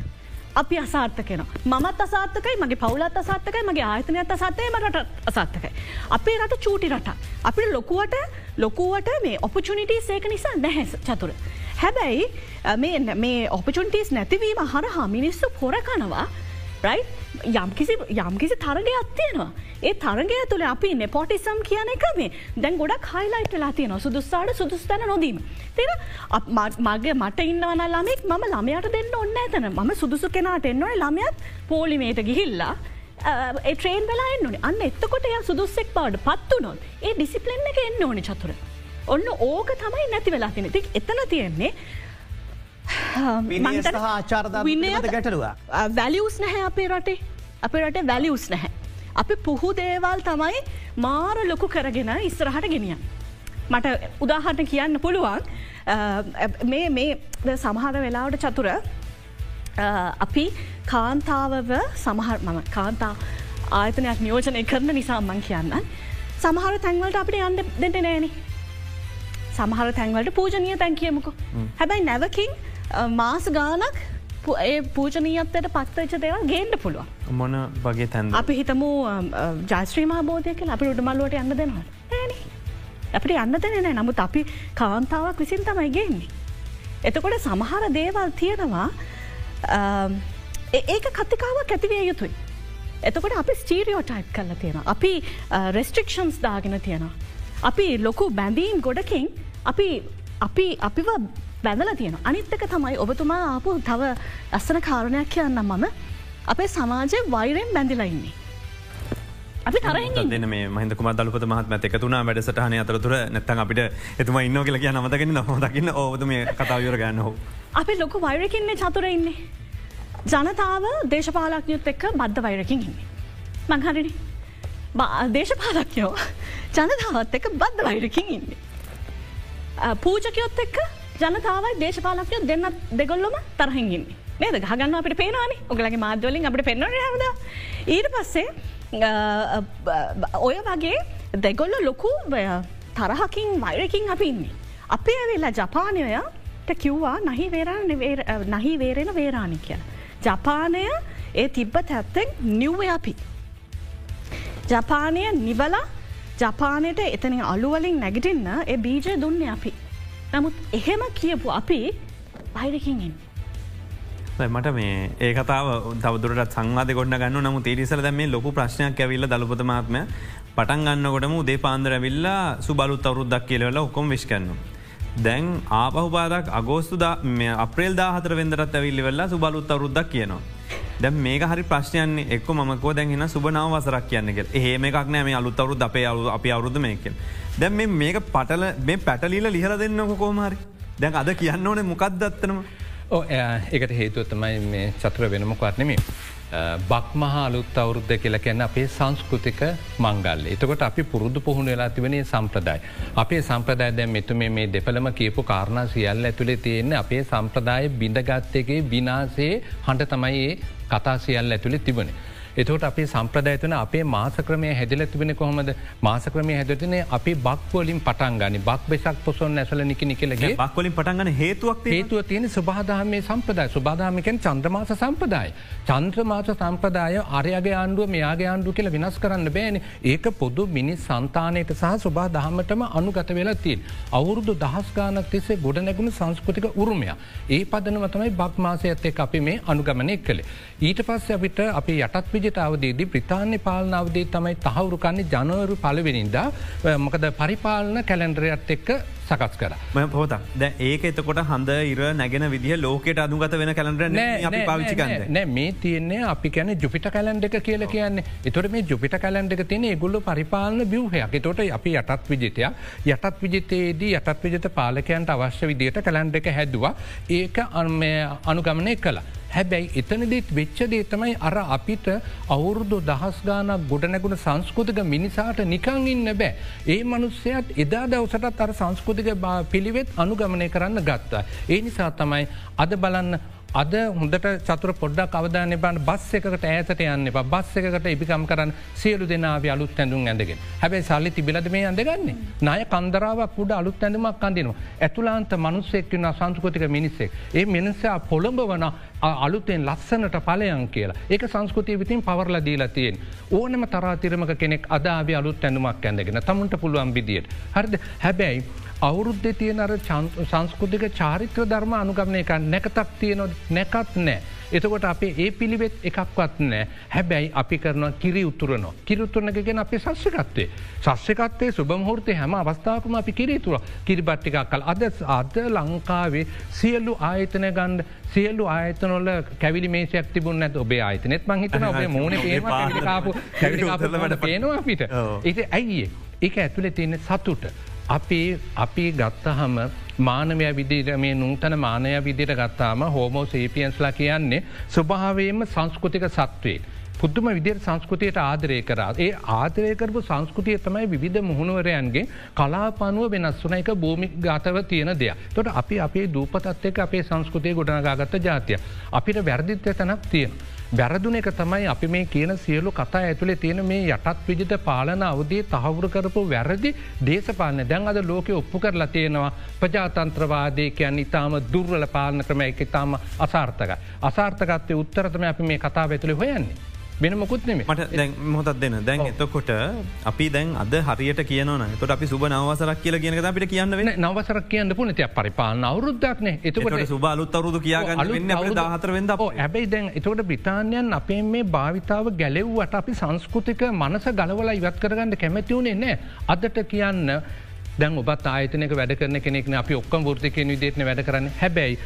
S2: අපි අසාර්ථකයන මත් අසාර්ථකයි මගේ පවුලත් අසාර්ථකයි මගේ ආයතනයත් අසාත්තයම රට අසාර්ථකයි. අපේ රට චූටි රට. අපිට ලොකුවට ලොකුවට මේ ඔපචුනිටී සේක නිසා නැහැස් චතුර. හැබැයි මේ ඔපචුන්ටස් නැතිවීම හරහා මිනිස්සු පොරකනවා යම්කිසි යම්කිසි තරගයක් තියෙනවා. ඒ තරගය තුළ අපි නෙපොටිසම් කියන එක මේ දැන් ගොඩක් හයිලයිට් වෙලා තියෙන සුදුස්සාට සුදුස්තැන නොදීම. තින මගේ මට ඉන්නවන ළමෙක් මම ළමයට දෙන්න ඔන්න ඇතන ම සුදුසු කෙනාට එන්නවන ළමයත් පෝලිමේට ගිහිල්ලා ට්‍රේන් වෙලා එන්නනේ අන්න එත්තකොට එය සුදුස්සෙක් බවට පත්තු නොත් ඒ ඩිසිපලෙන් එක එන්න ඕනි චතුර. ඔන්න ඕක තමයි නැති වෙලා තින තික් එතන තියෙන්නේ
S3: ආචාරද ගැටලවා
S2: වැලියස් නැහැ අපේ රටේ අපේ රටේ වැලියස් නැහැ. අපි පුහු දේවල් තමයි මාර ලොකු කරගෙන ඉස්සරහට ගෙනිය. මට උදාහරණ කියන්න පුළුවන් මේ මේ සමහර වෙලාවට චතුර අපි කාන්තාවව සමහර මම කාන්තා ආයතනයක් නියෝජනය කරන නිසා මං කියන්න. සමහර තැන්වලට අපිට යන්න දෙට නෑන. සමහර තැන්වලට පූජනය තැන් කියමුකු. හැබැයි නැවකින් මාස ගානක් ඒ පූජනීයත්තයට පත්වච්ච දේවල් ගේන්ඩ පුළුව
S1: මොන වගේ තැන්
S2: අපි හිතමු ජාස්ත්‍රීම බෝධයක අපි උඩමල්ලුවට යන්න දෙනවා අපට යන්න දෙනනෑ නමුත් අපි කාන්තාවක් විසින් තමයි ගේන්නේ. එතකොට සමහර දේවල් තියෙනවා ඒක කතිකාවක් ඇතිවිය යුතුයි. එතකොට අපි ස්ටීරියෝ ටයිප් කල්ල තියෙන. අපි රෙස්ට්‍රික්ෂන්ස් දාගෙන තියෙනවා. අපි ලොකු බැඳීම් ගොඩකින් අපි අපි අපිව බැඳල තියෙන අනිත්තක තමයි ඔබතුමා ආපු තව අස්සන කාරණයක් කියන්න මම අපේ සමාජය වෛරෙන් බැඳිලයින්නේ. අපි තරහ
S1: දෙන මේ මහිතකුම දලපත මහත්ම එකතුනා වැඩසටහන අතරතුර නැත්තන් අපිට එතුම ඉන්න කියල කිය නමතගෙන නොහොදකින්න ඕද මේ කතාවර ගන්න හෝ.
S2: අපි ලොකු වෛරකින්නේ චතුරඉන්නේ. ජනතාව දේශපාලක්යුත් එක්ක බද්ධ වෛරකින් ඉන්නේ. මංහරිනි දේශපාලක්යෝ ජනතාවත් එක බද්ධ වෛරකින් ඉන්නේ. පූජකයොත් එක්ක ජනතාවයි දේශපාලකයෝ දෙන්න දෙගොල්ලොම තරහිගින් නේද ගහගන්න අපට පේනවානි ඔගලගේ මාදවලින් අපට පෙන්න්න හද ඊට පස්සේ ඔය වගේ දෙගොල්ල ලොකු තරහකින් වෛරකින් අපි ඉන්නේ. අපේ ඇවෙල්ලා ජපානයයට කිව්වා නහි වේරාන නහි වේරෙන වේරාණි කිය. ජපානය ඒ තිබ්බ ඇත්තෙක් නිව්ව අපි. ජපානය නිවලා ජපානයට එතන අලුවලින් නැගටින්න ඒ බීජය දුන්න අපි. නමුත් එහෙම කියපු අපි බයිරකින්ෙන්.
S1: මට මේ ඒ කතාව තවදුරට සංවාද ගොඩ ගන්න නමු තේරිසල දැ මේ ලොකු ප්‍රශ්නයක් ඇවිල්ල දලපතමාත්ම පටන් ගන්නකොටම උදේ පාන්දර ඇවිල්ලා සුබලුත් අවරුද්දක් කියලවෙල ඔක්කොම විශ්කන්න. දැන් ආපහුපාදක් අගෝස්තු අප්‍රේල් දාහතර වෙදරත් ඇවිල්ලි වෙල්ලා සුබලුත් අවරුද්දක් කියනවා. දැ මේක හරි ප්‍රශ්නයන්නේ එක්ක මකෝ දැන්ගෙන සුබනාව වසරක් කියන්නක ඒම එකක් නෑ මේ අලුත් අවරුද අපේ අලු අපි අවරුද්ධ මේකෙන්. දැන් මේ මේක පටල මේ පැටලීල ලිහල දෙන්නක කෝමහරි දැන් අද කියන්න ඕනේ මොකක්දත්තනවා
S4: ඕ ඒකට හේතුව තමයි මේ චතුර වෙනමක් වත්නෙමේ. බක්මහා අලුත් අවුරුද්ධ කියල කැන්න අපේ සංස්කෘතික මංගල්. එතකොට අපි පුරුදු පුහුණ වෙලා තිවනේ සම්ප්‍රදායි. අපේ සම්ප්‍රදාය දැම් මෙතුම මේ දෙපළම කියපු කාරණා සියල්ල ඇතුළේ තියෙන්නේ අපේ සම්ප්‍රදාය බිඳගත්තගේ විනාසේ හඬ තමයි ඒ කතා සියල් ඇතුළේ තිබනේ. එතවට අපේ සම්ප්‍රදායතන අපේ මාසක්‍රමය හැදිල තිබෙන කොහොමද මාසක්‍රමය හැදතින අපි බක්වලින් පටන් ගනි බක් බෙසක් පොසොන් ඇසල නිකි නිකලගේ
S1: බක්වලින් පටන්ගන හේතුවක්
S4: හේතුව තියෙන සුභාදාමේ සම්පදාය සුභාදාමිකෙන් චන්ද්‍රමාස සම්පදාය. චන්ත්‍රමාස සම්පදාය අරයගේ ආණ්ඩුව මෙයාගේ ආණ්ඩු කියල වෙනස් කරන්න බෑන ඒක පොදු මිනිස් සන්තානයට සහ සුභා දහමටම අනුගත වෙලා තින්. අවුරුදු දහස් ගානක් තිසේ ගොඩ නැගුණු සංස්කෘතික උරුමය. ඒ පදනම තමයි බක්මාසය ඇත්තේ අපි මේ අනුගමනය කළේ. ඊට පස්ස අපිට අපි යටත් විජ අවදේදී ප්‍රතාන්‍ය පාලන අවදේ තමයි තහවුරුකන්නේ ජනවරු පලවෙනින්ද මොකද පරිපාලන කැලන්ඩරයත් එක්ක සකස් කර.
S1: පොත ද ඒක එතකොට හඳ ඉර නැගෙන විදිහ ලෝකෙට අදුගත වෙන කැලන්ඩර නෑ පාවිචිකන්න
S4: නෑ මේ තියන්නේ අපි කැන ජුපිට කැලන්ඩ එක කියල කියන්නේ. එතොට මේ ජුපිට කැලන්ඩ එක තියෙන ගුල්ල පරිපාලන බියහයක් තොට අපි යටත් විජිතය. යටත් විජිතයේදී යටත් විජත පාලකයන්ට අවශ්‍ය විදියට කැලන්ඩ එක හැදවා. ඒක අනුගමනය කලා. හැබැයි එතනදත් වෙච්චදේ තමයි අර අපිට අවුරුදු දහස් ගානක් ගොඩනැගුණ සංස්කෘතික මිනිසාට නිකං ඉන්න බෑ. ඒ මනුස්සයත් එදා දවසටත් අර සංස්කෘතික පිළිවෙත් අනුගමනය කරන්න ගත්තා. ඒ නිසා තමයි අද බලන්න අද හොඳට චතුර පොඩ්ඩක් අවධානය බන්න බස් එකට ඇතට යන්න බස් එකට ඉබිකම් කරන්න සියලු දෙනාව අලුත් ඇඳුම් ඇඳගෙන හැබැයි සල්ලි තිබිලද මේ අඳගන්නේ නය කන්දරාවක් පුඩ අලුත් ඇඳමක් අඳනවා. ඇතුලාන්ත මනුස්සෙක්වන සංස්කෘතික මිනිස්සෙක්. ඒ මිනිසා පොළඹ වන අලුතෙන් ලස්සනට පලයන් කියලා ඒක සංස්කෘතිය විතින් පවරල දීලා තියෙන්. ඕනම තරාතිරමක කෙනෙක් අදාව අලුත් ඇඳුමක් ඇඳගෙන තමුන්ට පුළුවන් විදියට. හරිද හැබැයි අවුරුද්ධ තියෙන අර සංස්කෘතික චාරිත්‍ර ධර්ම අනුගමනය එක නැකතක් තියනො නැකත් නෑ. එතකොට අපේ ඒ පිළිවෙත් එකක්වත් නෑ හැබැයි අපි කරන කිරි උතුරන කිරුත්තුරනගෙන අපේ සස්්‍යකත්තේ. සස්්‍යකත්තේ සුභමහෝර්තය හැම අවස්ථාවකම අපි කිරීතුර කිරිබට්ටිකක් කල් අද අද ලංකාවේ සියල්ලු ආයතන ගණ්ඩ සියල්ලු ආයතනොල කැවිලි මේසයක් තිබුණ ඇත ඔබේ ආයතනෙත් මහිතන ඔබේ මෝන පේනවා *laughs* අපිට. ඒ ඇයිඒ ඒක ඇතුළේ තියෙන සතුට. අපි අපි ගත්තහම මානවය විදිට මේ නූතන මානය විදිට ගත්තාම හෝමෝ සේපියන්ස්ලා කියන්නේ ස්වභාවයම සංස්කෘතික සත්වේ. පුද්දුම විදිර සංස්කෘතියට ආදරය කරා. ඒ ආදරයකරපු සංස්කෘතිය තමයි විධ මුහුණුවරයන්ගේ කලාපනුව වෙනස් වන එක භූමි ගතව තියෙන දෙයක්. තොට අපි අපේ දූපතත් එක අපේ සංස්කෘතිය ගොඩනගාගත්ත ජාතිය. අපිට වැරදිත්‍ය තැනක් තියෙන. වැරදුන එක තමයි අපි මේ කියන සියලු කතා ඇතුළේ තියෙන මේ යටත් විජිත පාලන අවදී තහවුරු කරපු වැරදි දේශපාලන දැන් අද ලෝක ඔප්පු කරලා තියෙනවා ප්‍රජාතන්ත්‍රවාදයකයන් ඉතාම දුර්වල පාලන ක්‍රම එක ඉතාම අසාර්ථක. අසාර්ථකත්වය උත්තරතම අපි මේ කතා ඇතුළි හොයන්නේ. වෙන මොකුත් නෙම
S1: මට දැන් මොහොතත් දෙන්න. දැන් එතකොට අපි දැන් අද හරියට කියනන තොට අපි සුබ නවසරක් කියල කියන අපිට කියන්න වෙන
S4: නවසරක් කියන්න පුනති පරිපාලන අවරුද්දක්න එතකට
S1: සුබ අලුත් අවරුදු කියගන්න හතරවෙද
S4: හැබයි දැන් එතකට බ්‍රතාානයන් අපේ මේ භාවිතාව ගැලෙව්වට අපි සංස්කෘතික මනස ගලවල ඉවත් කරගන්න කැමැතිවුණේ නෑ. අදට කියන්න දැන් ඔබත් ආයතනක වැඩ කරන කෙනෙක්න අපි ඔක්කම් ෘතිකෙන විදේන වැඩ කරන්න. හැබැයි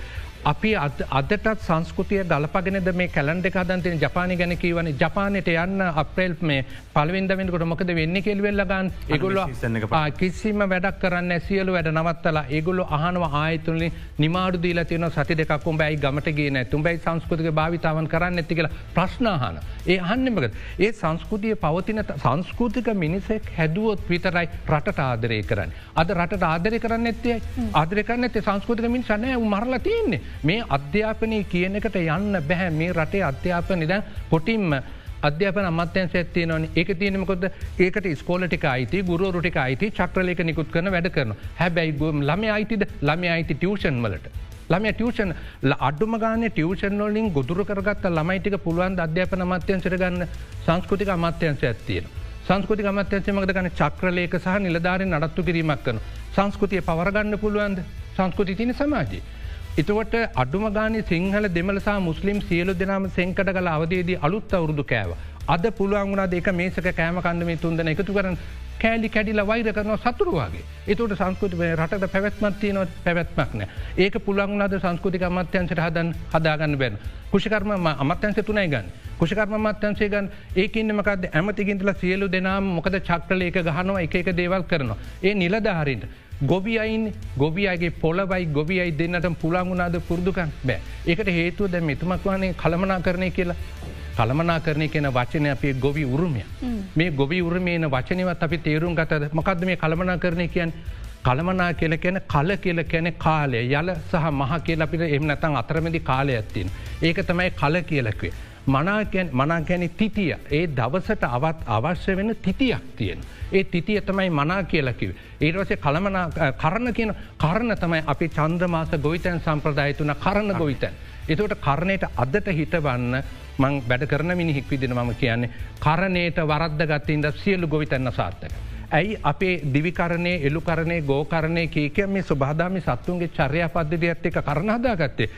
S4: අපි අදටත් සංස්කෘතිය ගලපගෙනද මේ කැලන්ඩ හදන්තෙන ජපානය ගැන කීවන ජපානයට යන්න අප්‍රේල් මේ පලවින්ද වෙනකට මොකද වෙන්න කෙල්වෙල්ලගන්න ඒගොල්ල කිසිම වැඩක් කරන්න සියලු වැඩ නවත්තලා ඒගොල්ල අහනව ආයතුලි නිමාඩු දීල තියන සති දෙකක්කුම් බැයි ගමට ගෙන තුන්බයි සංස්කෘතික භාවිතාවන් කරන්න ඇති කියලා ප්‍රශ්නාහන. ඒ අන්නමකද ඒ සංස්කෘතිය පවතින සංස්කෘතික මිනිසෙක් හැදුවොත් විතරයි රට ආදරය කරන්න. අද රට ආදරය කරන්න ඇත්තේ ආදරකන්න ඇත සංස්කෘතික මිනිසන්න මරලා තියන්නේ. මේ අධ්‍යාපනය කියන එකට යන්න බැහැ. මේ රටේ අධ්‍යාපනය දැන් පොටින්ම අධ්‍යාපන අමත්‍යන් සැත්තිය නොන ඒක තියනමකොද ඒකට ස්කෝලටික අයිති ගුරුවරුටික අයිති චක්‍රලයක නිකුත් කරන වැඩ කරන හැබැයි ගොම් ළම අයිතිද? ළම අයිති ටියෂන් වලට. ළම ටියෂන් අඩුම ගාන ටියෂන් නොලින් ගොදුර කරගත් ළමයිටික පුළුවන් අධ්‍යාපන අමත්‍යන්සට ගන්න? සංස්කෘතික අමත්‍යන්ස ඇත්තියෙන. සංස්කෘති අමත්‍යන්සමකද ගන චක්‍රලයක සහ නිලධාරෙන් නඩත්තු කිරීමක් කන සංස්කෘතිය පවරගන්න පුළුවන්ද? සංස්කෘති තින සමාජී. එතවට අඩුම ගාන සිංහල දෙමලසා මුස්ලිම් සියලු දෙනාම සෙන්කට කල අවදේදී අලුත් අවුරුදු කෑව. අද පුළුවන් වුණා දෙක මේසක කෑම කන්දමේ තුන්දන එකතු කරන කෑලි කැඩිල වෛර කරන සතුරුවාගේ එතට සංස්කෘති රට පැවැත්මත්තියන පැවැත්මක් නෑ. ඒක පුළන්ගුණද සංස්කෘතික අමත්‍යන්සට හදන් හදාගන්න බැන කුෂිකර්ම අමත්‍යන්ස තුනයි ගන්න. කුෂිකර්ම මත්‍යන්සේ ගන් ඒකන්නමකද ඇමතිගින්ටල සියලු දෙනම් මොකද චක්‍රලයක ගහනවා? එක එක දේවල් කරනවා. ඒ නිලධහරින්ට ගොබියයින් ගොබියගේ පොලවයි ගොබියයි දෙන්නට පුළංගුණාද පුරදුකන් බෑ. ඒකට හේතුව දැ මෙතුමක් වනේ කළමනා කරණය කියලා. කළමනා කරණය කියෙන වචනය අපේ ගොවි උරුමය. මේ ගොවි උරුමේන වචනවත් අපි තේරුම් ගතද මකක්ද මේ කළමනා කරණය කියන් කළමනා කියල කියන කල කියල කැන කාලය. යල සහ මහ කියල අපිට එම නැතන් අතරමදි කාලය ඇත්තින්. ඒක තමයි කල කියලක්වේ. මනාකැනෙ තිතිය ඒ දවසට අවත් අවශ්‍ය වෙන තිතියක් තියෙන. ඒ තිතිය තමයි මනා කියලකිව. ඒටවසේ කළමන කරණ කියන කරණ තමයි අපි චන්ද්‍රමාස ගොවිතැන් සම්ප්‍රදායතුන කරණ ගොවිතැන්. එතවට කරණයට අදට හිටවන්න මං වැඩ කරන මිනිහික් විදින මම කියන්නේ කරණයට වරද්ද ගත්තීන්ද සියලු ගොවිතැන්න සාර්ථක. ඇයි අපේ දිවිකරණය එළුකරණය ගෝකරණය කීක මේ සුභාදාමි සත්තුන්ගේ චර්යා පද්ධතියත් එක කරණහදා ගත්තේ.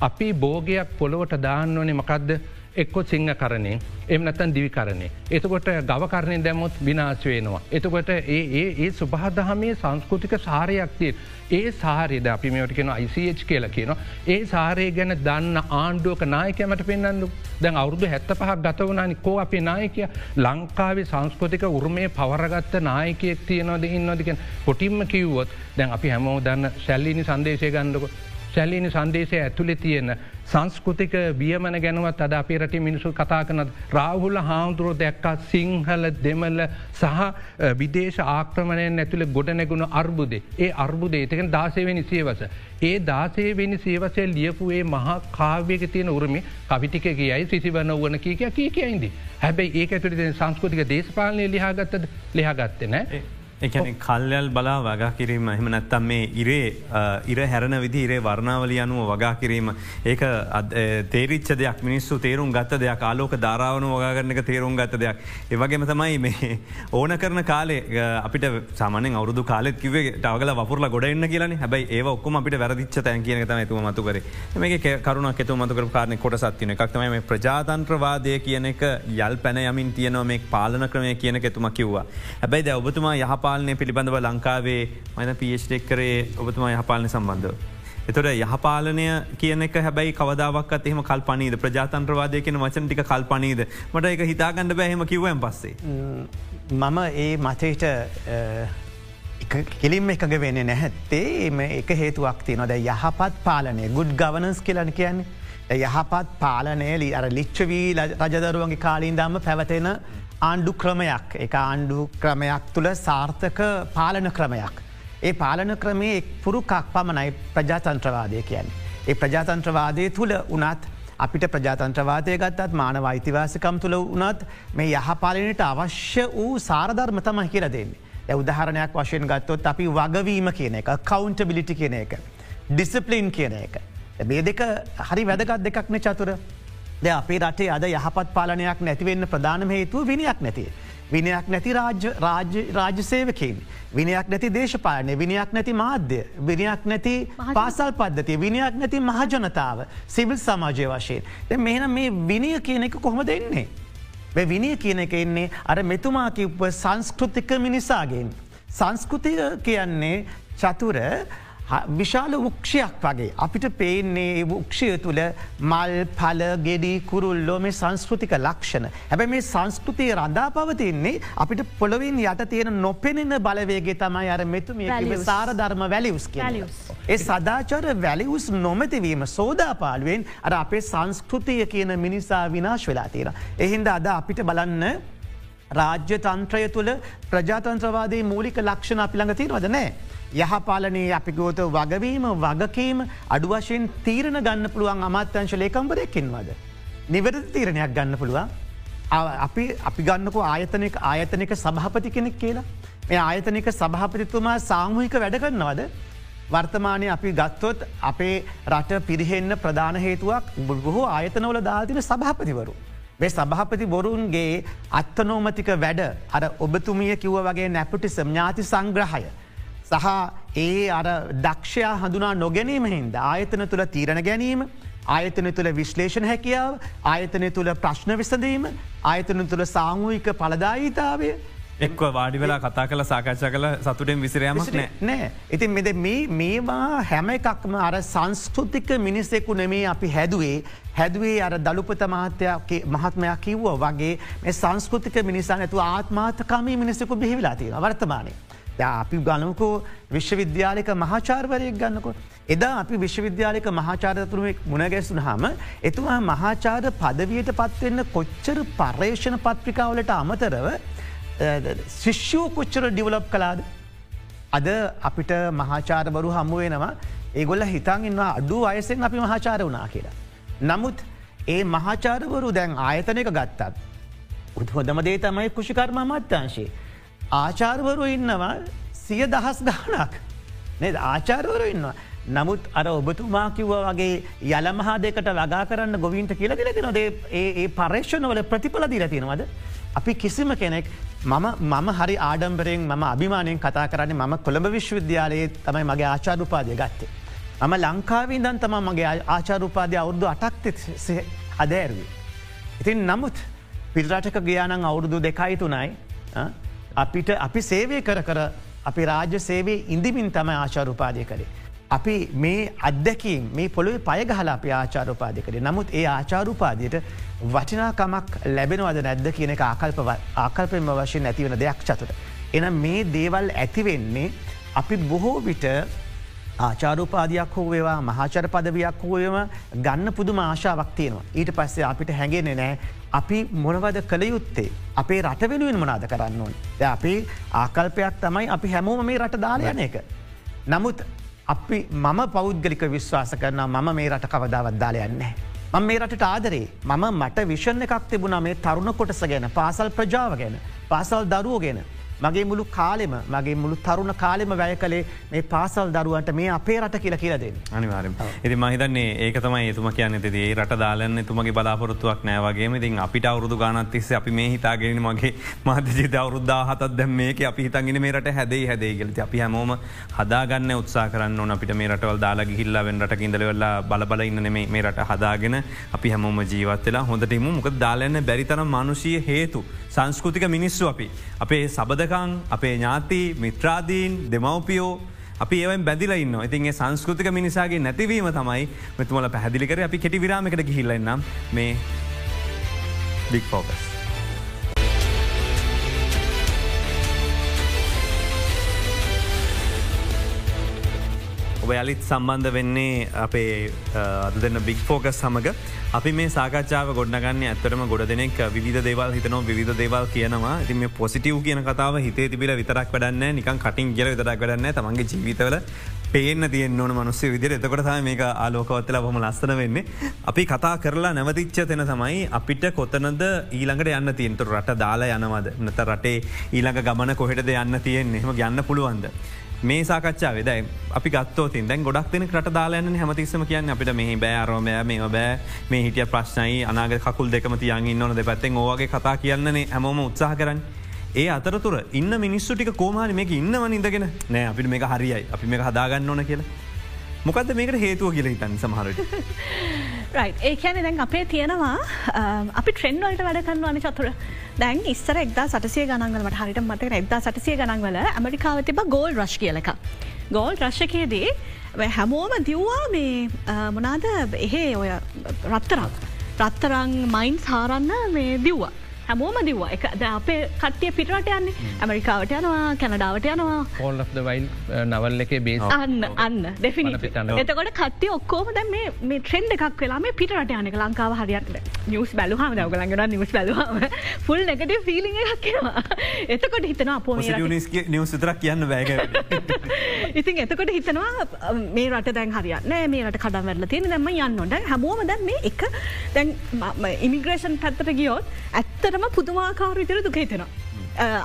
S4: අපි බෝගයක් පොළොවට දාන්න ඕනේ මකක්ද එක්කො සිංහ කරණය එම නැතන් දිවිකරණය. එතකොට ගවකරණය දැමුත් විනාශ වෙනවා. එතකොට ඒ ඒ සුභහදහමේ සංස්කෘතික සාරයක්තිය. ඒ සාරයද අපි මේට කියෙන ICH කියල කියන. ඒ සාරය ගැන දන්න ආණ්ඩුවක නායකමට පෙන්න්නු දැන් අවුදු හැත්ත පහක් ගත වනානි කෝ අපේ නායකය ලංකාවේ සංස්කෘතික උරුමේ පවරගත්ත නායකයෙක් තියනොද ඉන්නොදිකෙන් පොටිම්ම කිව්වොත් දැන් අපි හැමෝ දන්න සැල්ලිනි සන්දේශය ගන්නක සැල්ලිනි සන්දේශය ඇතුළෙ තියෙන සංස්කෘතික බියමන ගැනුවත් අද අපේ රටි මිනිසු කතා කනත් රාහුල හාමුදුරුව දැක්කා සිංහල දෙමල්ල සහ විදේශ ආක්‍රමණයෙන් ඇතුළ ගොඩනැගුණ අර්බුදේ ඒ අර්බුදේ එතකෙන් දාසේවනි සියවස. ඒ දාසේවෙනි සියවසය ලියපුේ මහා කාව්‍යක තියෙන උරමි කවිටික කියයි සිසිවන්න වන කීක කී කියයින්දි. හැබැයි ඒ ඇතුළි සංස්කෘතික දේශපාලනය ලිහාගත්තද ලිහාගත්තේ නෑ.
S1: එකන කල්යල් බලා වගා කිරීම එහම නැත්තම් මේ ඉරේ ඉර හැරණ විදි ඉරේ වර්ණාවලි අනුව වගා කිරීම ඒක තේරිච්ච දෙයක් මිනිස්සු තේරුම් ගත්ත දෙයක් ආලෝක ධාරාවන වගාගරනක තේරුම් ගත්ත දෙයක්. ඒවගේම තමයි මේ *laughs* ඕන කරන කාලේ අපිට සාමනෙන් අවුදු කාලෙත් කිවේ ටවගල වපුරල ගොඩන්න කියලන. හැබයි ඒ ඔක්කම අපිට වැරදිච්ච තැන් කියන තම තුම මතුකර මේක කරුණක් එතු මතුකර කාරණය කොට සත්තින එකක්තම මේ ප්‍රජාතන්ත්‍රවාදය කියන එක යල් පැන යමින් තියනව මේ පාලන ක්‍රමය කියන එතුම කිව්වා. හැබැයි ද ඔබතුමා යහප යහපාලනය පිළිබඳව ලංකාවේ මන පිේෂ්ටෙක් කරේ ඔබතුමා යහපාලන සම්බන්ධව. එතොට යහපාලනය කියන එක හැබැයි කවදාවක් එහම කල්පනීද ප්‍රජාතන්ත්‍රවාදය කියන වචන ටික කල්පනීද මට එක හිතාගන්න බැහෙම කිව්වම් පස්සේ.
S3: මම. ඒ මතයට කෙලින්ම එකග වෙන නැහැත්තේ. එම එක හේතුවක් තිය නොද යහපත් පාලනය ගුඩ් ගවනස් කියලන කියන්නේ. යහපත් පාලනය ලි අර ලිච්චවී රජදරුවන්ගේ කාලින් දම්ම පැවතෙන ආණ්ඩු ක්‍රමයක් එක ආණ්ඩු ක්‍රමයක් තුළ සාර්ථක පාලන ක්‍රමයක්. ඒ පාලන ක්‍රමේ එක් පුරුකක් පමණයි ප්‍රජාතන්ත්‍රවාදය කියන්න. ඒ ප්‍රජාතන්ත්‍රවාදය තුළ උනත් අපිට ප්‍රජාතන්ත්‍රවාදය ගත්තත් මානව අයිතිවාසකම් තුළ වනත් මේ යහපාලනයට අවශ්‍ය වූ සාරධර්ම තම කියල දෙන්නේ. උදාහරණයක් වශයෙන් ගත්තොත් අපි වගවීම කියන එක කවුන්ට බිලිටි කියන එක. ඩිසිපලින් කියන එක. මේ දෙක හරි වැදගත් දෙකක්න චතුර ද අපේ රටේ අද යහපත් පාලනයක් නැතිවෙන්න ප්‍රධානම හේතුව විනියක් නැතිේ. විනයක් නැති රාජ්‍ය සේවකින්. විනයක් නැති දේශපාලනය විනයක් නැති මාධ්‍ය. විනයක් නැති පාසල් පද්ධතිය විනයක් නැති මහජනතාව සිවිල් සමාජය වශයෙන්. මෙහන මේ විනිය කියන එක කොහොම දෙන්නේ. විනිය කියන එක එන්නේ අර මෙතුමා කිව්ව සංස්කෘතික මිනිසාගෙන්. සංස්කෘතිය කියන්නේ චතුර විශාල උක්ෂයක් වගේ අපිට පේන්නේ උක්ෂය තුළ මල් පල ගෙඩි කුරුල්ලෝ මේ සංස්කෘතික ලක්ෂණ. හැබැ මේ සංස්කෘතිය රඳා පවතින්නේ අපිට පොළොවින් යට තියෙන නොපෙනෙන බලවේගේ තමයි අර මෙතුම සාර ධර්ම වැලිවස් කිය. ඒ සදාචර වැලිවස් නොමැතිවීම සෝදාපාලුවෙන් අර අපේ සංස්කෘතිය කියන මිනිසා විනාශ වෙලා තියෙන. එහින්ද අද අපිට බලන්න රාජ්‍ය තන්ත්‍රය තුළ ප්‍රජාතන්ත්‍රවාදේ මූලික ලක්ෂණ අපිළඟ තියෙනවද නෑ. යහපාලනයේ අපි ගෝත වගවීම වගකීම අඩු වශයෙන් තීරණ ගන්න පුළුවන් අමාත්‍යංශ ලේකම්බරයකින්වද. නිවැරද තීරණයක් ගන්න පුළුවන්. අපි අපි ගන්නකෝ ආයතනක ආයතනක සභහපති කෙනෙක් කියලා. මේ ආයතනක සභහපතිතුමා සාමූහික වැඩ කරන්නවද. වර්තමානය අපි ගත්තොත් අපේ රට පිරිහෙන්න ප්‍රධාන හේතුවක් බොහෝ ආයතනවල දාතින සභහපතිවරු. මේ සභහපති බොරුන්ගේ අත්තනෝමතික වැඩ අර ඔබතුමිය කිව්ව වගේ නැපටි සම්ඥාති සංග්‍රහය. සහ ඒ අර දක්ෂයා හඳුනා නොගැනීම හින්ද ආයතන තුළ තීරණ ගැනීම ආයතන තුළ විශ්ලේෂණ හැකියාව ආයතනය තුළ ප්‍රශ්න විසඳීම ආයතන තුළ සාමූහික පලදායිතාවය
S1: එක්ව වාඩි වෙලා කතා කළ සාකච්ඡ කළ සතුටෙන් විසිරයමක්
S3: නෑ. ඉතින් මෙද මේවා හැම එකක්ම අර සංස්කෘතික මිනිස්සෙකු නෙමේ අපි හැදුවේ. හැදුවේ අර දළුපත මහත්‍යය මහත්මයක් කිව්ව වගේ මේ සංස්කෘතික මිනිසා නැතු ආත්මාතකමී මිනිස්සෙකු බිහිවිලා තියෙන වර්තමානය. අපි ගනකෝ විශ්වවිද්‍යාලක මහාචාර්වරයක් ගන්නකො. එදා අපි විශ්වවිද්‍යාලක මහාචාරතුරුවෙක් මුණගැස්සුන හම එතුමා මහාචාර පදවයට පත්වෙන්න කොච්චර පර්යේෂණ පත්‍රිකාවලට අමතරව ශිෂ්‍යූ කොච්චර ඩිවලප් කලාද අද අපිට මහාචාරබරු හම්මුවෙනවා ඒගොල්ල හිතන් ඉන්නවා අඩු අයසෙන් අපි මහාචාර වනා කියලා. නමුත් ඒ මහාචාරවරු දැන් ආයතනක ගත්තත්. උත්හොදම දේ තමයි කෘෂිකර්ම මත්‍යංශේ. ආචාර්වරු ඉන්නවා සිය දහස් ගානක් නද ආචාර්වරු ඉන්නවා. නමුත් අර ඔබතුමා කිව්ව වගේ යල මහා දෙකට වගා කරන්න ගොවින්ට කියල දිලති නොදේ ඒ පර්ේෂණවල ප්‍රතිඵල දිලතිනවද. අපි කිසිම කෙනෙක් මම මම හරි ආඩම්බරෙන් මම අභිමානයෙන් කතා කරන්නේ මම කොළඹ විශ්වවිද්‍යාලයේ තමයි මගේ ආචාරුපාදය ගත්තේ. මම ලංකාවින්දන් තම මගේ ආචාරුපාදය අවුරුදු අටක්ත අදෑරවී. ඉතින් නමුත් පිල්රටක ගියානං අවුරුදු දෙකයි තුනයි අපිට අපි සේවය කර කර අපි රාජ්‍ය සේවේ ඉඳමින් තම ආචාරුපාදය කරේ. අපි මේ අත්දැකීම් මේ පොළොවේ පයගහලා අප ආචාරපාදය කරේ නමුත් ඒ ආචාරුපාදයට වටිනාකමක් ලැබෙනවද නැද්ද කියන එක ආකල්ප ආකල්පෙන්ම වශයෙන් නැතිවන දෙයක් චතුට. එන මේ දේවල් ඇතිවෙන්නේ අපි බොහෝ විට ආචාරූපාදයක් හෝ වේවා මහාචර පදවයක් හෝයම ගන්න පුදුම ආශාවක් තියෙනවා. ඊට පස්සේ අපිට හැඟෙනෙ නෑ අපි මොනවද කළ යුත්තේ. අපේ රට වෙනුවෙන් මනාද කරන්න ඕන්. ද අපේ ආකල්පයක් තමයි අපි හැමෝම මේ රට දාලයන එක. නමුත් අපි මම පෞද්ගලික විශ්වාස කරන මම මේ රට කවදාවත් දාලයන්නේ. මම මේ රට ආදරේ මම මට විෂණ එකක් තිබුණ මේ තරුණ කොටස ගැන පාසල් ප්‍රජාව ගැන පාසල් දරුවෝ ගැන මගේ මුළු කාලෙම මගේ මුළු තරුණ කාලෙම වැය කළේ මේ පාසල් දරුවන්ට මේ අපේ රට කියල කියලදෙන්
S1: අනිවාරම එති මහිතන්නේ ඒක තමයි එතුම කියන්න. තිේ රට දාලන්න තුමගේ බලාපොරත්තුවක් නෑවගේ ඉතින් අපිට අවුරදු ගානත් තිස්ස අපි මේ හිතාගෙන මගේ මහතජිත අවරුද්දා හතත් දැම් මේක අපි හිතන්ගෙන මේ රට හැදේ හැදේ ගලති අපි හැමෝම හදාගන්න උත්සා කරන්න ඕන අපිට මේ රටවල් දාලා ගිහිල්ලා වෙන් රට ඉඳලවෙල්ලා බලබල ඉන්න මේ රට හදාගෙන අපි හැමෝම ජීවත්වෙලා හොඳටම මොක දාලන්න බැරිතරම් මනුෂය හේතු සංස්කෘතික මිනිස්සු අපි. අපේ සබද සබඳකං අපේ ඥාති මිත්‍රාදීන් දෙමවපියෝ අපි ඒවෙන් බැදිලන්න ඉතින්ගේ සංස්කෘතික මිනිසාගේ නැතිවීම තමයි මෙතුමල පැහදිලිකර අපි කෙටි විරාමකට ගිහිල්ලන්නම් මේ බික් ෆෝකස්. ඔබ යලිත් සම්බන්ධ වෙන්නේ අපේ අද දෙන්න බික් ෆෝකස් සමඟ අපි මේ සාකච්ඡාව ගොඩනගන්න ඇතරම ගොඩ දෙනෙක් විධ දේවල් හිතනව විධ දේවල් කියනවා. ති මේ පොසිටව් කියන කතාව හිතේ තිබිල විතරක් වැඩන්න නිකන් කටින් කියල විතරක් වැඩන්න තමන්ගේ ජීවිතවල පේන තියෙන් ඕන මනුස්සේ විදිර එතකොට මේක ආලෝකවත්තල බොම ලස්සන වෙන්නේ. අපි කතා කරලා නැවතිච්ච තෙන තමයි අපිට කොතනද ඊළඟට යන්න තියන්තුර රට දාලා යනවද? නත රටේ ඊළඟ ගමන කොහෙටද යන්න තියෙන් එහෙම ගන්න පුළුවන්ද. මේ සාකච්ඡා වෙද අපි ගත්තෝතින් දැන් ගොඩක් දෙන කට දාලයන්න හැමතිස්සම කියන්න අපිට මෙහි බෑරෝමය මේ බෑ මේ හිටිය ප්‍රශ්නයි අනාග කකුල් දෙකම තියන් ඉන්නවන දෙ පැත්තෙන් ඕගේ කතා කියන්නේ හැමෝම උත්සාහ කරන්න. ඒ අතරතුර ඉන්න මිනිස්සු ටික කෝමාරි මේක ඉන්නවන ඉඳගෙන නෑ අපිට මේ හරියයි අපි මේ හදාගන්න ඕන කියලා. මොකද මේකට හේතුව කියල හිතන්න සමහරට. *laughs*
S2: ඒ කියන දැන් අපේ තියෙනවා අපි ට්‍රෙන්ඩ්වලට වැඩ කරන්න අනි චතුර දැන් ඉස්සර එක්දා සටසය ගනන්වලට හරිට මතක එක්දා සටසය ගනන්වල ඇමරිකාව තිබ ගෝල් රශ් කියලක. ගෝල් රශ්කයේදී හැමෝම දිව්වා මේ මොනාද එහෙ ඔය රත්තරක්. රත්තරං මයින් සාරන්න මේ දිව්වා. හැමෝම දිව්වා. එක ද අපේ කට්ටිය පිටට යන්නේ. ඇමරිකාවට යනවා කැනඩාවට යනවා.
S4: හෝල් වයිල් නවල් එක බේ
S2: අන්න අන්න දෙෆිනි එතකොට කට්ටිය ඔක්කෝම දැ මේ ට්‍රෙන්ඩ එකක් වෙලා මේ පිටට යනක ලංකාව හරියට නිියස් බැලුහම දවගලගෙන නිවස් බැලවාම ෆුල් නැකට ෆිලි එකක්වා එතකොට හිතන අප
S1: නිවස් විතරක් කියන්න වැෑග *laughs*
S2: ඉතින් එතකොට හිතනවා මේ රට දැන් හරියන්න මේ රට කඩම් වැරල තියෙන දැම යන්නොට හැමෝම දැන් මේ එක දැන් ඉමිග්‍රේෂන් පැත්තට ගියොත් ඇත්තර ඇත්තටම පුදුමාකාර විතර දුක හිතෙනවා.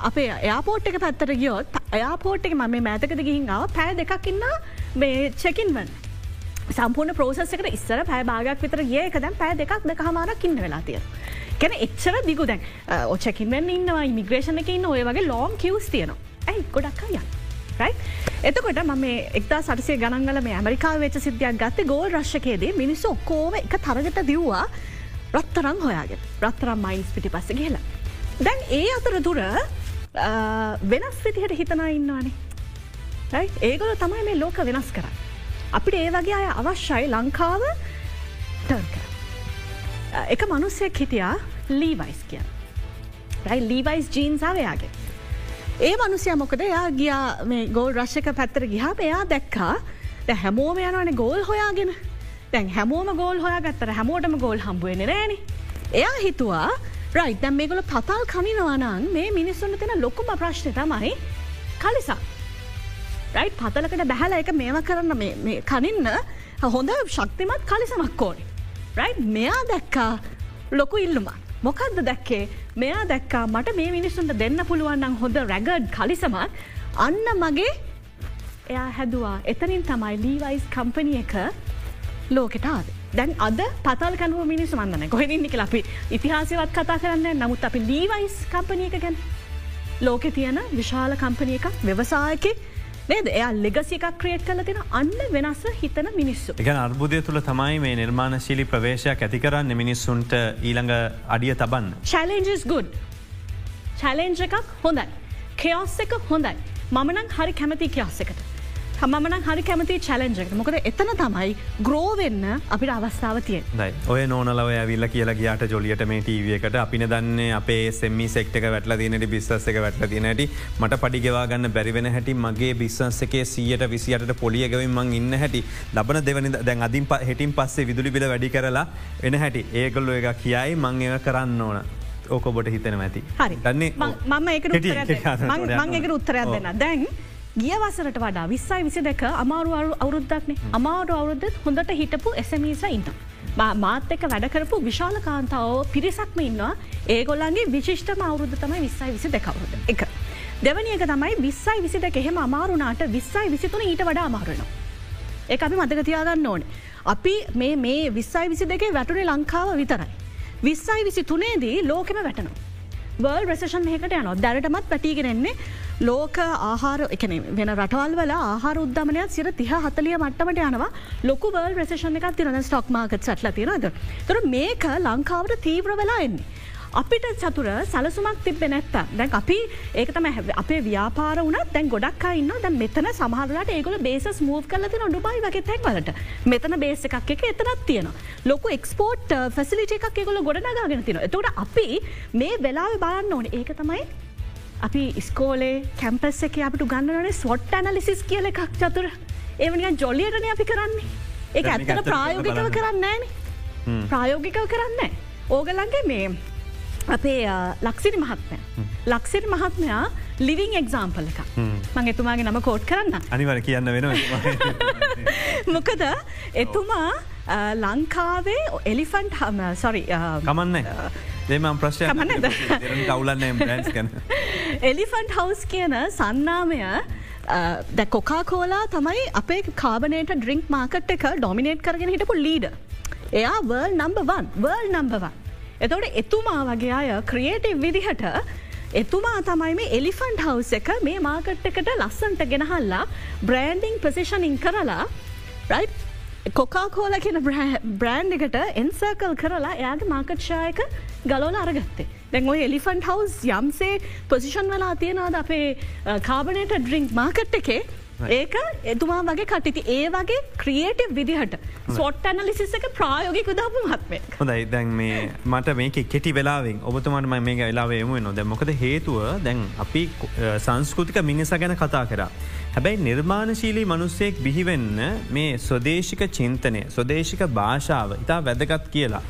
S2: අපේ එයාපෝට් එක පැත්තර ගියොත් එයාපෝට් එක ම මෑතකද ගිහින් ආව පෑ දෙකක් ඉන්න මේ චෙකින්වන්. සම්පූර්ණ ප්‍රෝසෙස් එකට ඉස්සර පෑ භාගයක් විතර ගිය එක දැන් පෑ දෙකක් දෙක හමාරක් ඉන්න වෙලා තිය. කැන එච්චර දිගු දැන් ඔච්චකින්වෙන් ඉන්නවා ඉමිග්‍රේෂණ එක ඉන්න ඔය වගේ ලෝම් කිවස් තියනවා. ඇයි ගොඩක් අයන්න. එතකොට ම එක්තා සටසේ ගනන්ගල මේ ඇමරිකා වෙච සිද්ධයක් ගත්ත ගෝල් රශ්කයේදී මිනිස්සු ඔක්කෝම එක තරගට දිව්වා රත්තරං හොයාගෙන රත්තරම් මයින්ස් පිටි පස්ස කියලා. දැන් ඒ අතර දුර වෙනස් විදිහට හිතනා ඉන්නවානේ. ඒගොල තමයි මේ ලෝක වෙනස් කර. අපිට ඒ වගේ අය අවශ්‍යයි ලංකාව ටර්ක. එක මනුස්සයක් හිටියා ලීවයිස් කිය. රයි ලීවයිස් ජීන්සාවයාගේ. ඒ මනුසය මොකද එයා ගියා මේ ගෝල් රශ්ක පැත්තර ගිහා එයා දැක්කා ද හැමෝම යනවන ගෝල් හොයාගෙන දැන් හැමෝම ගෝල් හොයා ගත්තර හැමෝටම ගෝල් හම්බුවෙන රෑනි එයා හිතුවා රයි දැම් මේගොල පතල් කනිනවානන් මේ මිනිස්සුන්න තින ලොකුම ප්‍රශ්න තමයි කලිසා රයි් පතලකට බැහල එක මේව කරන්න කනින්න හොඳ ශක්තිමත් කලිසමක් ඕනේ. රයි් මෙයා දැක්කා ලොකු ඉල්ලුම. මොකක්ද දැක්කේ? මෙයා දැක්කා මට මේ මිනිස්සුන්ට දෙන්න පුළුවන්නම් හොඳ රැගඩ් කලිසමක්. අන්න මගේ එයා හැදවා. එතනින් තමයි ලීවයිස් කම්පනිය එක ලෝකෙටාද. දැන් අද පතල් කනුව මිනිස් මන්නන කොහෙදන්නක අපි ඉතිහාසවත් කතා කරන්න නමුත් අපි ලීවයිස් කම්පනිය එක ගැන ලෝකෙ තියන විශාල කම්පනිය එකක් ව්‍යවසායකෙ නේද එයා ලෙගසි එකක් ක්‍රියට් කල තින අන්න වෙනස්ස හිතන මිනිස්සු.
S1: එක අර්බුදය තුළ තමයි මේ නිර්මාණශීලි ප්‍රවේශයක් ඇති කරන්න මිනිස්සුන්ට ඊළඟ අඩිය තබන්න.
S2: චලෙන්ජස් ගුඩ් චලෙන්ජ එකක් හොඳයි. කෙෝස් එක හොඳයි. මමනං හරි කැමති කියස් එකට. හමන හරි කැමති චලෙන්ජක මොකද එතන තමයි ග්‍රෝවෙන්න අපිට අවස්ථාව තිය
S1: ඔය නෝනලව ඇවිල්ල කියලා ගියාට ජොලියට මේ ටීවකට අපින දන්න අපේ සෙමි සෙක්ටක වැටල දිනට බිස්සස එක වැටල තිනට මට පඩිගවාගන්න බැරිවෙන හැටි මගේ බිස්සන්සකේ සියට විසියට පොලියගවින් මං ඉන්න හැටි. ලබන දෙවනි දැන් අදින් හෙටින් පස්සේ විදුලි බිල වැඩි කරලා එන හැටි. ඒගොල්ලො එක කියයි මං ඒව කරන්න ඕන. ඕකොබොට හිතන ඇති.
S2: හරි. දන්නේ? මම එක මං එක උත්තරයක් දෙන්න දැන් ගිය වසරට වඩා විස්සයි විසි දෙක අමාරු අවුරුද්දක්නේ අමාරු අවුරුද්ධ හොඳට හිටපු එසමීස ඉන්න. මාත් එක වැඩකරපු විශාල කාන්තාව පිරිසක්ම ඉන්නවා ඒගොල්ලන්ගේ විශිෂ්ටම අවුරුද්ධ තමයි විස්සයි විසි දෙකවරුද එක. දෙවනියක තමයි විස්සයි විසි දෙක එහෙම අමාරුනාට විස්සයි විසිතුන ඊට වඩා අමාරුනවා. ඒ අපි මතකතියාගන්න ඕන. අපි මේ මේ විස්සයි විසි දෙකේ වැටුනේ ලංකාව විතරයි. විස්සයි විසි තුනේදී ලෝකෙම වැටනවා. වර්ල් රෙසෂන් මේකට යනවා දැරටමත් පැටිගෙනෙන්නේ ලෝක ආහාර එකන වෙන රටවල් වල ආහාර උද්දමනයක් සිර තිහ හතලිය මට්ටමට යනවා ලොකු වල් රෙසේෂණ එකක් තිරන ස්ටොක් මාකත් සටල තිරද. තොර මේක ලංකාවට තීව්‍ර වෙලා එන්නේ. අපිට චතුර සලසුමක් තිබෙ නැත්ත දැන් අපි ඒකතම අපේ ව්‍යාපාර වුණත් දැන් ගොඩක් ඉන්න දැන් මෙතන සමහරලට ඒගොල බේස් මූව් කලති නොඩුබයි වගේ තැන්වලට මෙතන බේස එකක් එක එතනත් තියෙන ලොකු එක්ස්පෝට් ෆැසිලිට එකක් ඒගොල ගොඩනගාගෙන තින එතකට අපි මේ වෙලාව බලන්න ඕන. ඒක තමයි අපි ස්කෝලේ කැම්පස් එක අපට ගන්නනේ ස්වොට් ඇනලිසිස් කියල එකක් චතුර. ඒවනික ජොලියටන අපි කරන්නේ. ඒ ඇත්තට ප්‍රායෝගිකව කරන්න ෑන ප්‍රායෝගිකව කරන්න ඕගලන්ගේ මේ අපේ ලක්සිරි මහත්මය. ලක්සිරි මහත්මයා ලිවිං එක්සාම්පල් එක මං එතුමාගේ නම කෝට් කරන්න.
S1: අනිවර කියන්න වෙන *laughs*
S2: මොකද එතුමා ලංකාවේ එලිෆන්ට් හම සොරි
S1: කමන්න. දෙම ප්‍රශ්ය කවුලන්න බ්‍රන්ස්කන.
S2: එලිෆන්ට් හවස් කියන සන්නාමය දැ කොකා කෝලා තමයි අපේ කාබනේට ඩ්‍රිංක් මාකට් එක ඩොමිනේට් කරගෙන හිටපු ලීඩ. එයා වර්ල් නම්බවන් වර්ල් නම්බවන්. එතොට එතුමා වගේ අය ක්‍රියේටව් විදිහට එතුමා තමයි මේ එලිෆන්ට් හවස් එක මේ මාකට් එකට ලස්සන්ට ගෙනහල්ලා බ්‍රෑන්ඩිං පසිෂනින් කරලා රයි් කොකා කෝල කියෙන බ්‍රෑන්් එකට එන්සර්කල් කරලා එයාගේ මාකට්ෂායක ගලෝල අරගත්තේ. දැන් ඔය එලිෆන්් හවස් යම්සේ පොසිෂන් වෙලා තියෙනවාද අපේ කාබනට ඩ්‍රිංක් මාකට් එකේ ඒක එතුමා වගේ කටිති ඒ වගේ ක්‍රියේටව් විදිහට සොට් ඇනලිසිස් එක ප්‍රායෝගික උදාපු මත්මය
S1: හොඳයි. දැන් මේ මට මේක කෙටි වෙලාවෙන් ඔබතුමට ම මේ වෙලාවේම නොද මොකද හේතුව? දැන් අපි සංස්කෘතික මිනිස ගැන කතා කරා. හැබැයි නිර්මාණශීලී මනුස්සයෙක් බිහිවෙන්න මේ ස්වදේශික චින්තනය ස්වදේශික භාෂාව ඉතා වැදගත් කියලා.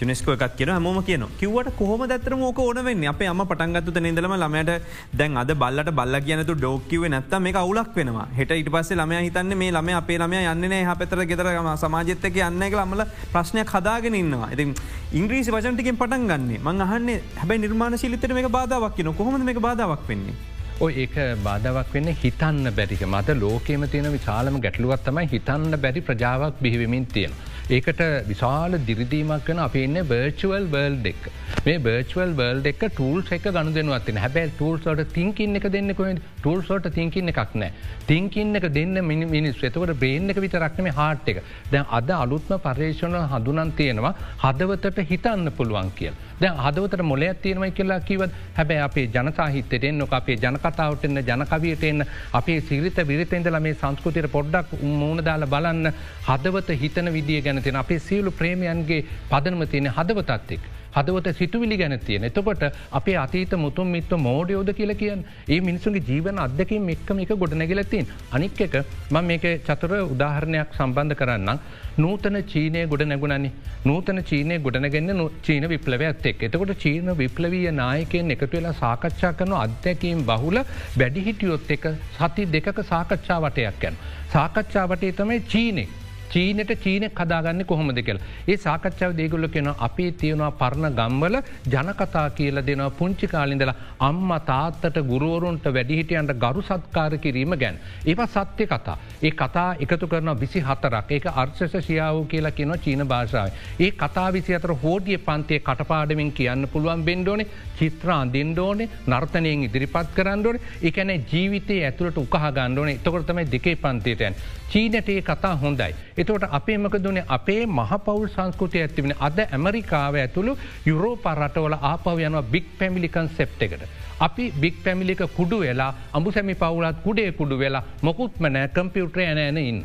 S1: යුනෙස්කෝ එකක් කියන හම කියන කිවට කොහොම දත්තර මෝක ඕනවෙන්න අපේ අම පටන්ගත්තු නිදලම ළමයට දැන් අද බල්ලට බල්ල කියනතු ඩෝක්කිව නැත්ත මේ අවුලක් වෙනවා. හෙට ඉට පස්සේ ළමය හිතන්න මේ ළම අපේ ළමය යන්නේ හ පෙතර ගෙතරම සමාජත්තක යන්න එක ළමල ප්‍රශ්නයක් හදාගෙන ඉන්නවා. ඇති ඉංග්‍රීසි වචන්ටිකින් පටන් ගන්නේ. මං අහන්නේ හැබයි නිර්මාණ ශිලිතර මේ බාධාවක් කියන කොහොම මේ බාධාවක් වෙන්නේ.
S4: ඔය ඒක බාධාවක් වෙන්න හිතන්න බැරික මත ලෝකෙම තියෙන විශාලම ගැටලුවත් තමයි හිතන්න බැරි ප්‍රජාවක් බිහිවෙමින් තියෙන. ඒකට විශාල දිරිදීමක් වන අප ඉන්න බර්චුවල් බර්ල් දෙක් මේ බර්චුවල් බර්ල් එක් ටූල්ස් එක ගණු දෙනුවත්තින හැබැ ටූල්සට තිංකින්න එක දෙන්න කො ටූල්සෝට තිංකින්න එකක් නෑ තිංකින්න එක දෙන්න මිනි මිනිස් එතකට බ්‍රේන් එක විතරක්නම හාට් එක. දැන් අද අලුත්ම පර්ේෂණ හඳුනන් තියෙනවා හදවතට හිතන්න පුළුවන් කියල්. දැ හදවතට මොලයක් තියෙනවයි කියලා කිවත් හැබැ අපේ ජනසාහිත්‍යයට එන්න අපේ ජනකතාවට එන්න ජනකවියට එන්න අපේ සිරිත විරිතෙන්දල මේ සංස්කෘතිර පොඩ්ඩක් මූුණ දාල බලන්න. හදවත හිතන විදිිය ගැනතින අපේ සියලු ප්‍රේමයන්ගේ පදනම තියෙන හදවතත්ෙක්. හදවත සිතුවිලි ගැන තියෙන. එතකොට අපේ අතීත මුතුන් මිත්ත මෝඩයෝද කියල කියන් ඒ මිනිසුගේ ජීවන අදකින් එක්කම එක ගොඩනැගලතින්. අනික් එක ම මේක චතුර උදාහරණයක් සම්බන්ධ කරන්න. නූතන චීනය ගොඩ නැගුණනි නූතන චීනය ගොඩනගන්න චීන විප්ලව ඇත්තෙක් එතකොට චීන විප්ලවීය නායකයෙන් එකතු වෙලා සාකච්ඡා කරන අධ්‍යැකීම් බහුල වැඩිහිටියොත් එක සති දෙක සාකච්ඡාවටයක් යැන්. සාකච්ඡාවටේ තමයි චීනෙක් චීනට චීන කදාගන්න කොහොමද කියල. ඒ සාකච්ඡාව දේගුල්ල කියෙන අපේ තියෙනවා පරණ ගම්වල ජනකතා කියල දෙනවා පුංචි කාලින්දල අම්ම තාත්තට ගුරුවරුන්ට වැඩිහිටියන්ට ගරු සත්කාර කිරීම ගැන්. ඒව සත්‍ය කතා. ඒ කතා එකතු කරන විසි හතරක් ඒක අර්ශෂ ශියාව කියලා කියන චීන භාෂාව. ඒ කතා විසි අතර හෝඩිය පන්තේ කටපාඩමින් කියන්න පුළුවන් බෙන්ඩෝනේ චිත්‍රා අන්දින්ඩෝනේ නර්තනයෙන් ඉදිරිපත් කරන්නඩෝන එකන ජීවිතය ඇතුළට උකහ ගණ්ඩෝන එතකොරතමයි දෙකේ පන්තේටයන්. චීනට ඒ කතා හොඳයි. එතවට අපේ මක දුනේ අපේ මහපවුල් සංස්කෘතිය ඇතිවෙන අද ඇමරිකාව ඇතුළු යුරෝප රටවල ආපව යනවා බික් පැමිලිකන් සෙප් එකට. අපි බික් පැමිලික කුඩු වෙලා අඹු සැමි පවුලත් කුඩේ කුඩු වෙලා මොකුත්මන කම්පියුට්‍රය නෑන ඉන්න.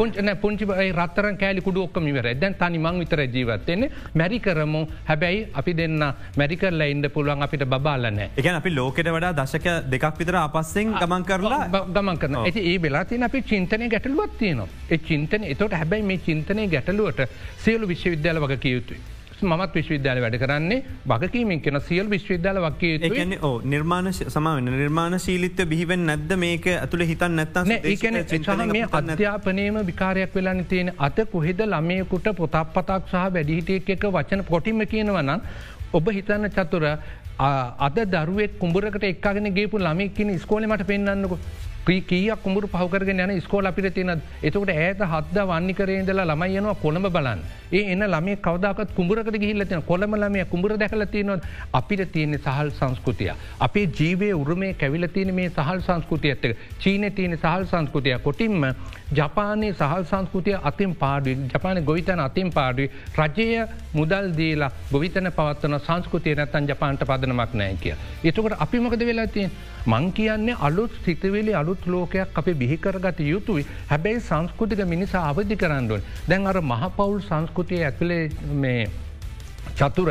S4: පුංචින පුංචි රත්තර කෑලි කුඩු ඔක්කම ඉවර දැන් තනි මං විතර ජීවත්තෙන්නේ මැරි කරමු. හැබැයි අපි දෙන්න මැරිකරල ඉන්න පුළුවන් අපිට බාලනෑ
S1: එක අපි ලෝකෙට වඩා දශක දෙකක් විතර අපස්සෙන් ගමන් කරලා
S4: ගමන් කරන ඇති ඒ වෙලා තින අපි චින්තනය ගැටලුවත් තියනවා. ඒ චින්තන එතොට හැබැයි මේ චින්තනය ගැටලුවට සියලු විශ්වවිද්‍යාල වග කියයුතුයි. මත් විශ්වවිද්‍යාල වැඩ කරන්නේ බගකීමෙන් කෙන සියල් විශ්වවිද්‍යාල වක්කේ
S1: නිර්මාණ සමාවන නිර්මාණ ශීලිත්‍ය බිහිවෙන් නැද්ද? මේක ඇතුළ හිතන් නැත්තන්න
S4: ඒකන මේ අධ්‍යාපනයම විකාරයක් වෙලාන තියෙන අත කොහෙද ළමයකුට පොතක් පතක් සහ වැඩිහිටියක් එක වචන පොටිම කියනවනම් ඔබ හිතන්න චතුර අද දරුවෙක් කුඹරකට එක්ගෙන ගේපු ළමෙක්කින ස්කෝලමට පෙන්න්නන්නක කීයක් කුඹුර පහකරගෙන යන ස්කෝල අපිට තියෙන එතකට ඇත හත්ද වන්නි කරේදලා ළමයි යනවා කොළඹ බලන්න ඒ එන්න ළමේ කවදක් කුඹරකට ගිහිල්ලතින කොළම ළමය කුඹර දැකල තියනොත් අපිට තියෙන සහල් සංස්කෘතිය. අපේ ජීවය උරුමේ කැවිල තියෙන මේ සහල් සංස්කෘතිය ඇත්තක චීන තියෙන සහල් සංස්කෘතිය කොටින්ම ජපානයේ සහල් සංස්කෘතිය අතින් පාඩුව ජපාන ගොවිතන අතින් පාඩුව රජය මුදල් දීලා ගොවිතන පවත්වන සංස්කෘතිය නැත්තන් ජපාන්ට පදනමක් නෑ කිය. එතකට අපිමකද වෙලා තියෙන් මං කියන්නේ අලුත් සිතවෙලි අලුත් ලෝකයක් අපේ බිහිකරගත යුතුයි. හැබැයි සංස්කෘතික මිනිසා අවධි කරන්නුවන් දැන් අර මහපවුල් සංස්කෘතිය ඇතුලේ මේ චතුර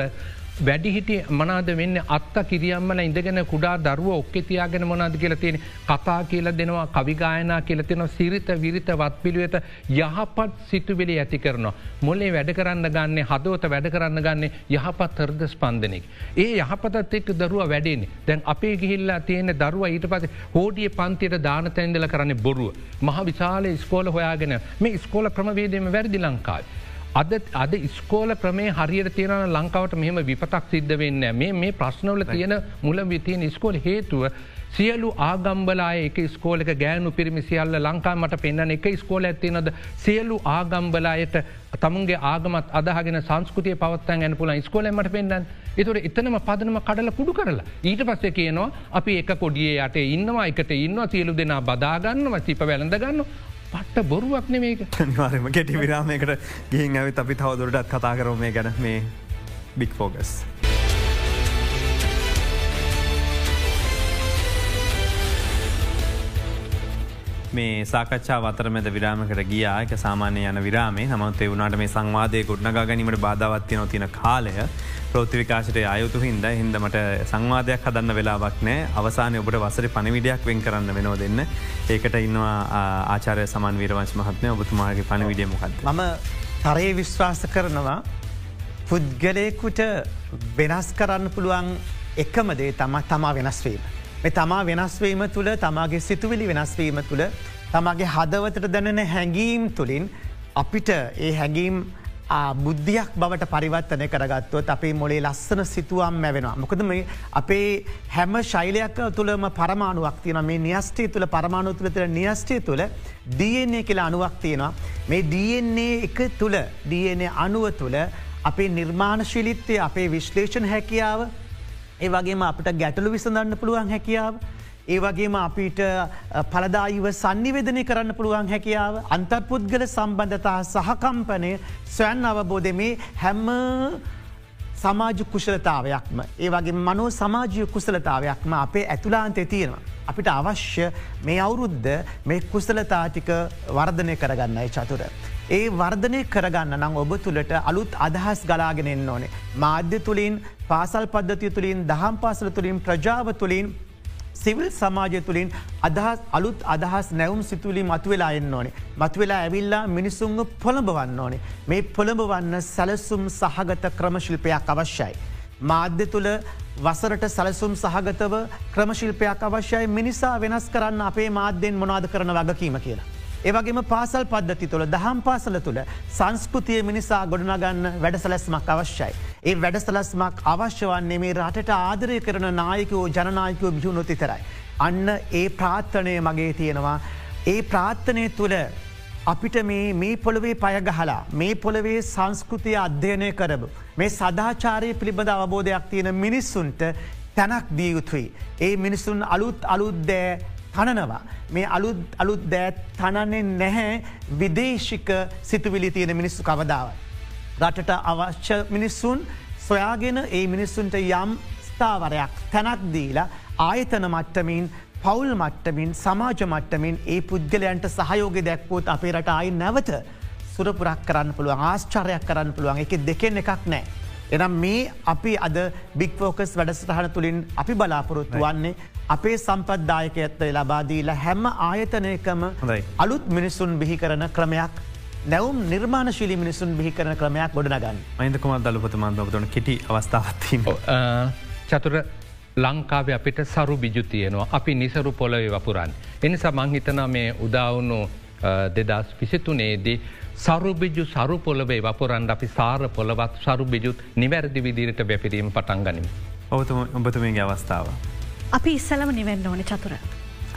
S4: වැඩිහිටිය මනාද වෙන්න අත්ත කිරියම්මල ඉඳගෙන කුඩා දරුව ඔක්කෙ තියාගෙන මොනාද කියල තියෙන කතා කියල දෙනවා කවිගායනා කියල තියෙන සිරිත විරිත වත් පිළිවෙත යහපත් සිතුවෙලි ඇති කරනවා. මොලේ වැඩ කරන්න ගන්න හදවත වැඩ කරන්න ගන්න යහපත් හර්ද ස්පන්දනෙක්. ඒ යහපතත් එක් දරුව වැඩෙන දැන් අපේ ගිහිල්ලා තියෙන දරුව ඊට පස හෝඩිය පන්තියට දාන තැන්දල කරන්න බොරුව. මහ විශාල ස්කෝල හොයාගෙන මේ ස්කෝල ක්‍රමවේදම වැරදි ලංකායි. අද අද ස්කෝල ක්‍රමේ හරියට තියෙන ලංකාවට මෙහම විපතක් සිද්ධ වෙන්න මේ මේ ප්‍රශ්නවල තියෙන මුල විතියෙන් ස්කෝල් හේතුව සියලු ආගම්බලාය එක ස්කෝලක ගෑනු පිරිමි සියල්ල ලංකා මට පෙන්න්න එක ස්කෝල ඇතිනද සියලු ආගම්බලායට තමුන්ගේ ආගමත් අදහගෙන සංස්කෘතිය පවත්තන් ගැන පුල ස්කෝලමට පෙන්න්න එතුර එතනම පදනම කඩල පුඩු කරලා. ඊට පස්සේ කියනවා අපි එක කොඩිය යට ඉන්නවා එකට ඉන්නවා සියලු දෙනා බදාගන්නව සිප වැළඳගන්න පට්ට බොරුවක් නෙමේක
S1: නිවාරම කෙටි විරාමයකට ගිහින් ඇවිත් අපි තවදුරටත් කතා කරම මේ ගැන මේ බික් ෆෝගස්. මේ සාකච්ඡා වතරමැද විරාමකට ගියායක සාමානය යන විරාමේ. නමත් එවුණට මේ සංවාදය ගොඩ්නගා ගැනීමට බාධවත්වය නොතින කාලය. ප්‍රෘතිවිකාශයට අයුතු හින්ද හින්දමට සංවාධයක් හදන්න වෙලාවක් නෑ අවසානය ඔබට වසර පණවිඩයක් වෙන් කරන්න වෙනෝ දෙන්න. ඒකට ඉන්නවා ආචාරය සමන් වීරවංශ මහත්මය. ඔබතුමාගේ පණවිඩිය මොකක්ද.
S3: මම තරයේ විශ්වාස කරනවා පුද්ගලයකුට වෙනස් කරන්න පුළුවන් එකමදේ තම තමා වෙනස්වීම. මේ තමා වෙනස්වීම තුළ තමාගේ සිතුවිලි වෙනස්වීම තුළ තමාගේ හදවතට දැනෙන හැඟීම් තුළින් අපිට ඒ හැඟීම් බුද්ධියක් බවට පරිවත්තනය කරගත්තුවත් අපේ මොලේ ලස්සන සිතුවම් මැවෙනවා. මොකද මේ අපේ හැම ශෛලයක් තුළම පරමාණුවක් තියන මේ නිියස්ටේ තුළ පරමාණු තුළ තුළ නිියස්ටේ තුළ DNA කියලා අනුවක් තියෙනවා. මේ DNA එක තුළ DNA අනුව තුළ අපේ නිර්මාණශිලිත්තය අපේ විශ්ලේෂණ හැකියාව ඒ වගේම අපට ගැටලු විසඳන්න පුළුවන් හැකියාව ඒ වගේම අපිට පලදායිව සන්නිවේදනය කරන්න පුළුවන් හැකියාව අන්තර්පුද්ගල සම්බන්ධතා සහකම්පනය ස්වයන් අවබෝධ මේ හැම්ම සමාජ කුශලතාවයක්ම ඒ වගේ මනෝ සමාජය කුසලතාවයක්ම අපේ ඇතුලාන්තය තියෙනවා. අපිට අවශ්‍ය මේ අවුරුද්ධ මේ කුසලතාටික වර්ධනය කරගන්නයි චතුර. ඒ වර්ධනය කරගන්න නම් ඔබ තුළට අලුත් අදහස් ගලාගෙනෙන් ඕනේ. මාධ්‍ය තුළින් පාසල් පද්ධතිය තුළින් දහම් පාසල තුළින් ප්‍රජාව තුළින් සිවිල් සමාජය තුළින් අදහස් අලුත් අදහස් නැවුම් සිතුලි මතුවෙලා එන්න ඕනේ. මතුවෙලා ඇවිල්ලා මිනිසුන්ග පොළඹවන්න ඕනේ. මේ පොළඹවන්න සැලසුම් සහගත ක්‍රමශිල්පයක් අවශ්‍යයි. මාධ්‍ය තුළ වසරට සැලසුම් සහගතව ක්‍රමශිල්පයක් අවශ්‍යයි මිනිසා වෙනස් කරන්න අපේ මාධ්‍යෙන් මොනාද කරන වගකීම කියලා. ඒවගේම පාසල් පද්ධති තුළ දහම් පාසල තුළ සංස්කෘතිය මිනිසා ගොඩනගන්න වැඩසලැස්මක් අවශ්‍යයි. ඒ වැඩසලස්මක් අවශ්‍ය වන්නේ මේ රටට ආදරය කරන නායකෝ ජනනායකෝ බිහුණොති තරයි. අන්න ඒ ප්‍රාත්ථනය මගේ තියෙනවා. ඒ ප්‍රාත්ථනය තුළ අපිට මේ පොළොවේ පයගහලා මේ පොළොවේ සංස්කෘතිය අධ්‍යයනය කරබ. මේ සදාචාරය පිළිබඳ අවබෝධයක් තියෙන මිනිස්සුන්ට තැනක් දියයුතුයි. ඒ මිනිස්සුන් අලුත් අලුත්දෑ තනනවා. මේ අලුත් අලුත් දෑත් තනන්නේ නැහැ විදේශික සිතුවිලි තියෙන මිනිස්සු කවදාව. රටට අවශ්‍ය මිනිස්සුන් සොයාගෙන ඒ මිනිස්සුන්ට යම් ස්ථාවරයක් තැනක් දීලා ආයතන මට්ටමින් පවුල් මට්ටමින් සමාජ මට්ටමින් ඒ පුද්ගලයන්ට සහයෝග දැක්වූත් අපේ රට අයි නැවත සුරපුරක් කරන්න පුළුවන් ආශ්චරයක් කරන්න පුළුවන් එක දෙකෙන් එකක් නෑ. එනම් මේ අපි අද බික්‍ෆෝකස් වැඩසටහන තුළින් අපි බලාපොරොත්තු වන්නේ අපේ සම්පත්දායකඇත්ත ලබාදීලා හැම ආයතනයකම අලුත් මිනිස්සුන් බිහි කරන ක්‍රමයක් නැවම් නිර්මාණශීලි මිනිසුන් බිහි කරන ක්‍රමයක් ගොඩනගන්න
S1: අයිදකුම දලපත මන්දවතන කෙටි අවස්ථාවත්තිීම.
S4: චතුර ලංකාව අපිට සරු බිජු තියනවා අපි නිසරු පොලොව වපුරන්. එනිසා මංහිතන මේ උදාවුණු දෙදස් විසිතුනේදී සරුබිජු සරු පොලවේ වපුරන්ඩ අපි සාර පොළවත් සරු බිජුත් නිවැරදි විදිරට බැපිරීම පටන් ගනිම.
S1: ඔබතුම ඔබතුමගේ අවස්ථාව.
S2: අපි ඉස්සලම නිවෙන්න ඕන චතුර.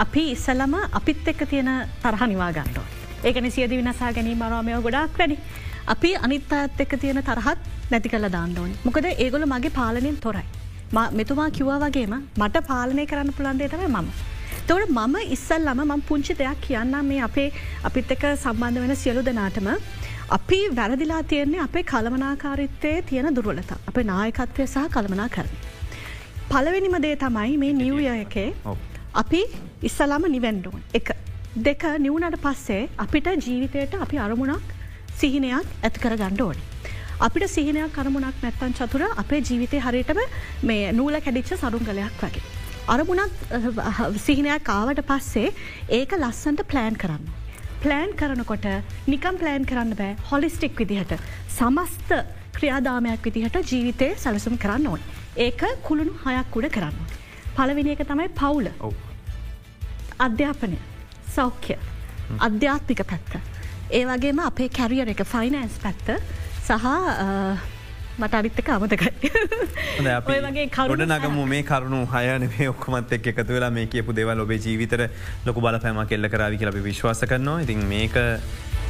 S2: අපි ඉස්සලම අපිත් එක්ක තියෙන තරහ නිවාගන්නඩෝ. ඒකන සියද විනසා ගැනීම මරාමය ගොඩක් වැඩි. අපි අනිත් අත් එක්ක තියෙන තරහත් නැති කල දාන්නඕනි මොකද ඒගොල මගේ පාලනින් තොරයි. මෙතුමා කිව්වා වගේම මට පාලනය කරන්න පුළන්දේ තම මම. තොට මම ඉස්සල්ලම මං පුංචි දෙයක් කියන්න මේ අපේ අපිත් එක සම්බන්ධ වෙන සියලු දෙනාටම අපි වැරදිලා තියෙන්නේ අපේ කළමනාකාරිත්තයේ තියෙන දුර්වලත අප නායකත්වය සහ කළමනා කරන. පලවෙනිම දේ තමයි මේ නිව්ය එකේ අපි ඉස්සලාම නිවැන්ඩුවන් එක දෙක නිවුණට පස්සේ අපිට ජීවිතයට අපි අරමුණක් සිහිනයක් ඇති කර ගණ්ඩ ඕනේ. අපිට සිහිනයක් කරමුණක් නැත්තන් චතුර අපේ ජීවිතය හරිටම මේ නූල කැඩිච්ච සරුංගලයක් වගේ. අරමුණක් සිහිනයක් කාවට පස්සේ ඒක ලස්සන්ට ප්ලෑන් කරන්න. ප්ලෑන් කරනකොට නිකම් ප්ලෑන් කරන්න බෑ හොලිස්ටික් විදිහට සමස්ත ක්‍රියාදාමයක් විදිහට ජීවිතය සැලසුම් කරන්න ඕන්. ඒක කුළුණු හයක් උඩ කරන්න. පලවිනි එක තමයි පවුල අධ්‍යාපනය සෞඛ්‍ය අධ්‍යාත්මික පැත්ත. ඒ වගේම අපේ කැරියර එක ෆයිනන්ස් පැත්ත සහ මට අරිත්තක අමතකයි.
S1: කරුට නගම මේ කරුණු හයන ඔක්කොමත් එක් එකතු වෙලා මේ කියපු දෙවල් ඔබේ ජීවිතර ලොක බලපෑම කෙල්ල කරවි කියලබ විශ්වාස කරනවා. ඉතින් මේක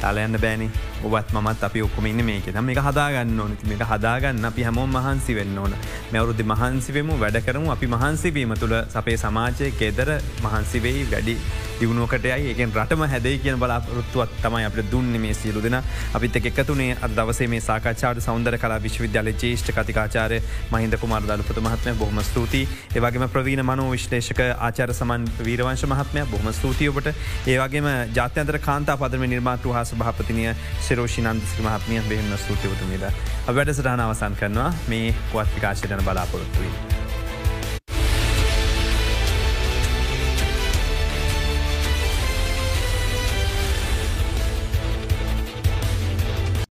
S1: තාලයන්න බෑනි. ඔබත් මත් අපි ඔක්කොමන්න මේක. තම මේ හදාගන්න ඕන. මේක හදාගන්න අපි හැමෝම් මහන්සි වෙන්න ඕන. මෙවරුදදි මහන්සිවමු වැඩ කරමු. අපි මහන්සිවීම තුළ සපේ සමාජය කෙදර මහන්සිවෙයි වැඩි දියුණුවකටයි ඒකෙන් රටම හැදයි කියන බලාපොරොත්තුවත් තමයි අපට දුන්න මේ සියලු දෙෙන. අපිත් එකතුනේ අද දවසේ මේ සාකච්ඡාට සෞන්දර කලා විශ්වවිද්‍යාල ජේෂ්ඨ කතිකාචාරය මහින්ද කුමාර දලපත මහත්මය. බොහම ස්තුති ඒවගේම ප්‍රවීණ මනෝ විශ්ලේෂක ආචාර සමන් වීරවංශ මහත්මය. බොහම ස්තුතියඔබට ඒවගේම ජාත්‍යන්තර කාන්තා පදම නිර්මාතු හා සභාපතිනය සිරෝෂි නන්දසිරි මහත්මිය බෙහෙම ස්තුතිවතුමීද. වැඩසටහන අවසන් කරනවා මේ පුවත් විකාශයටන බලාපොරොත්තුවයි.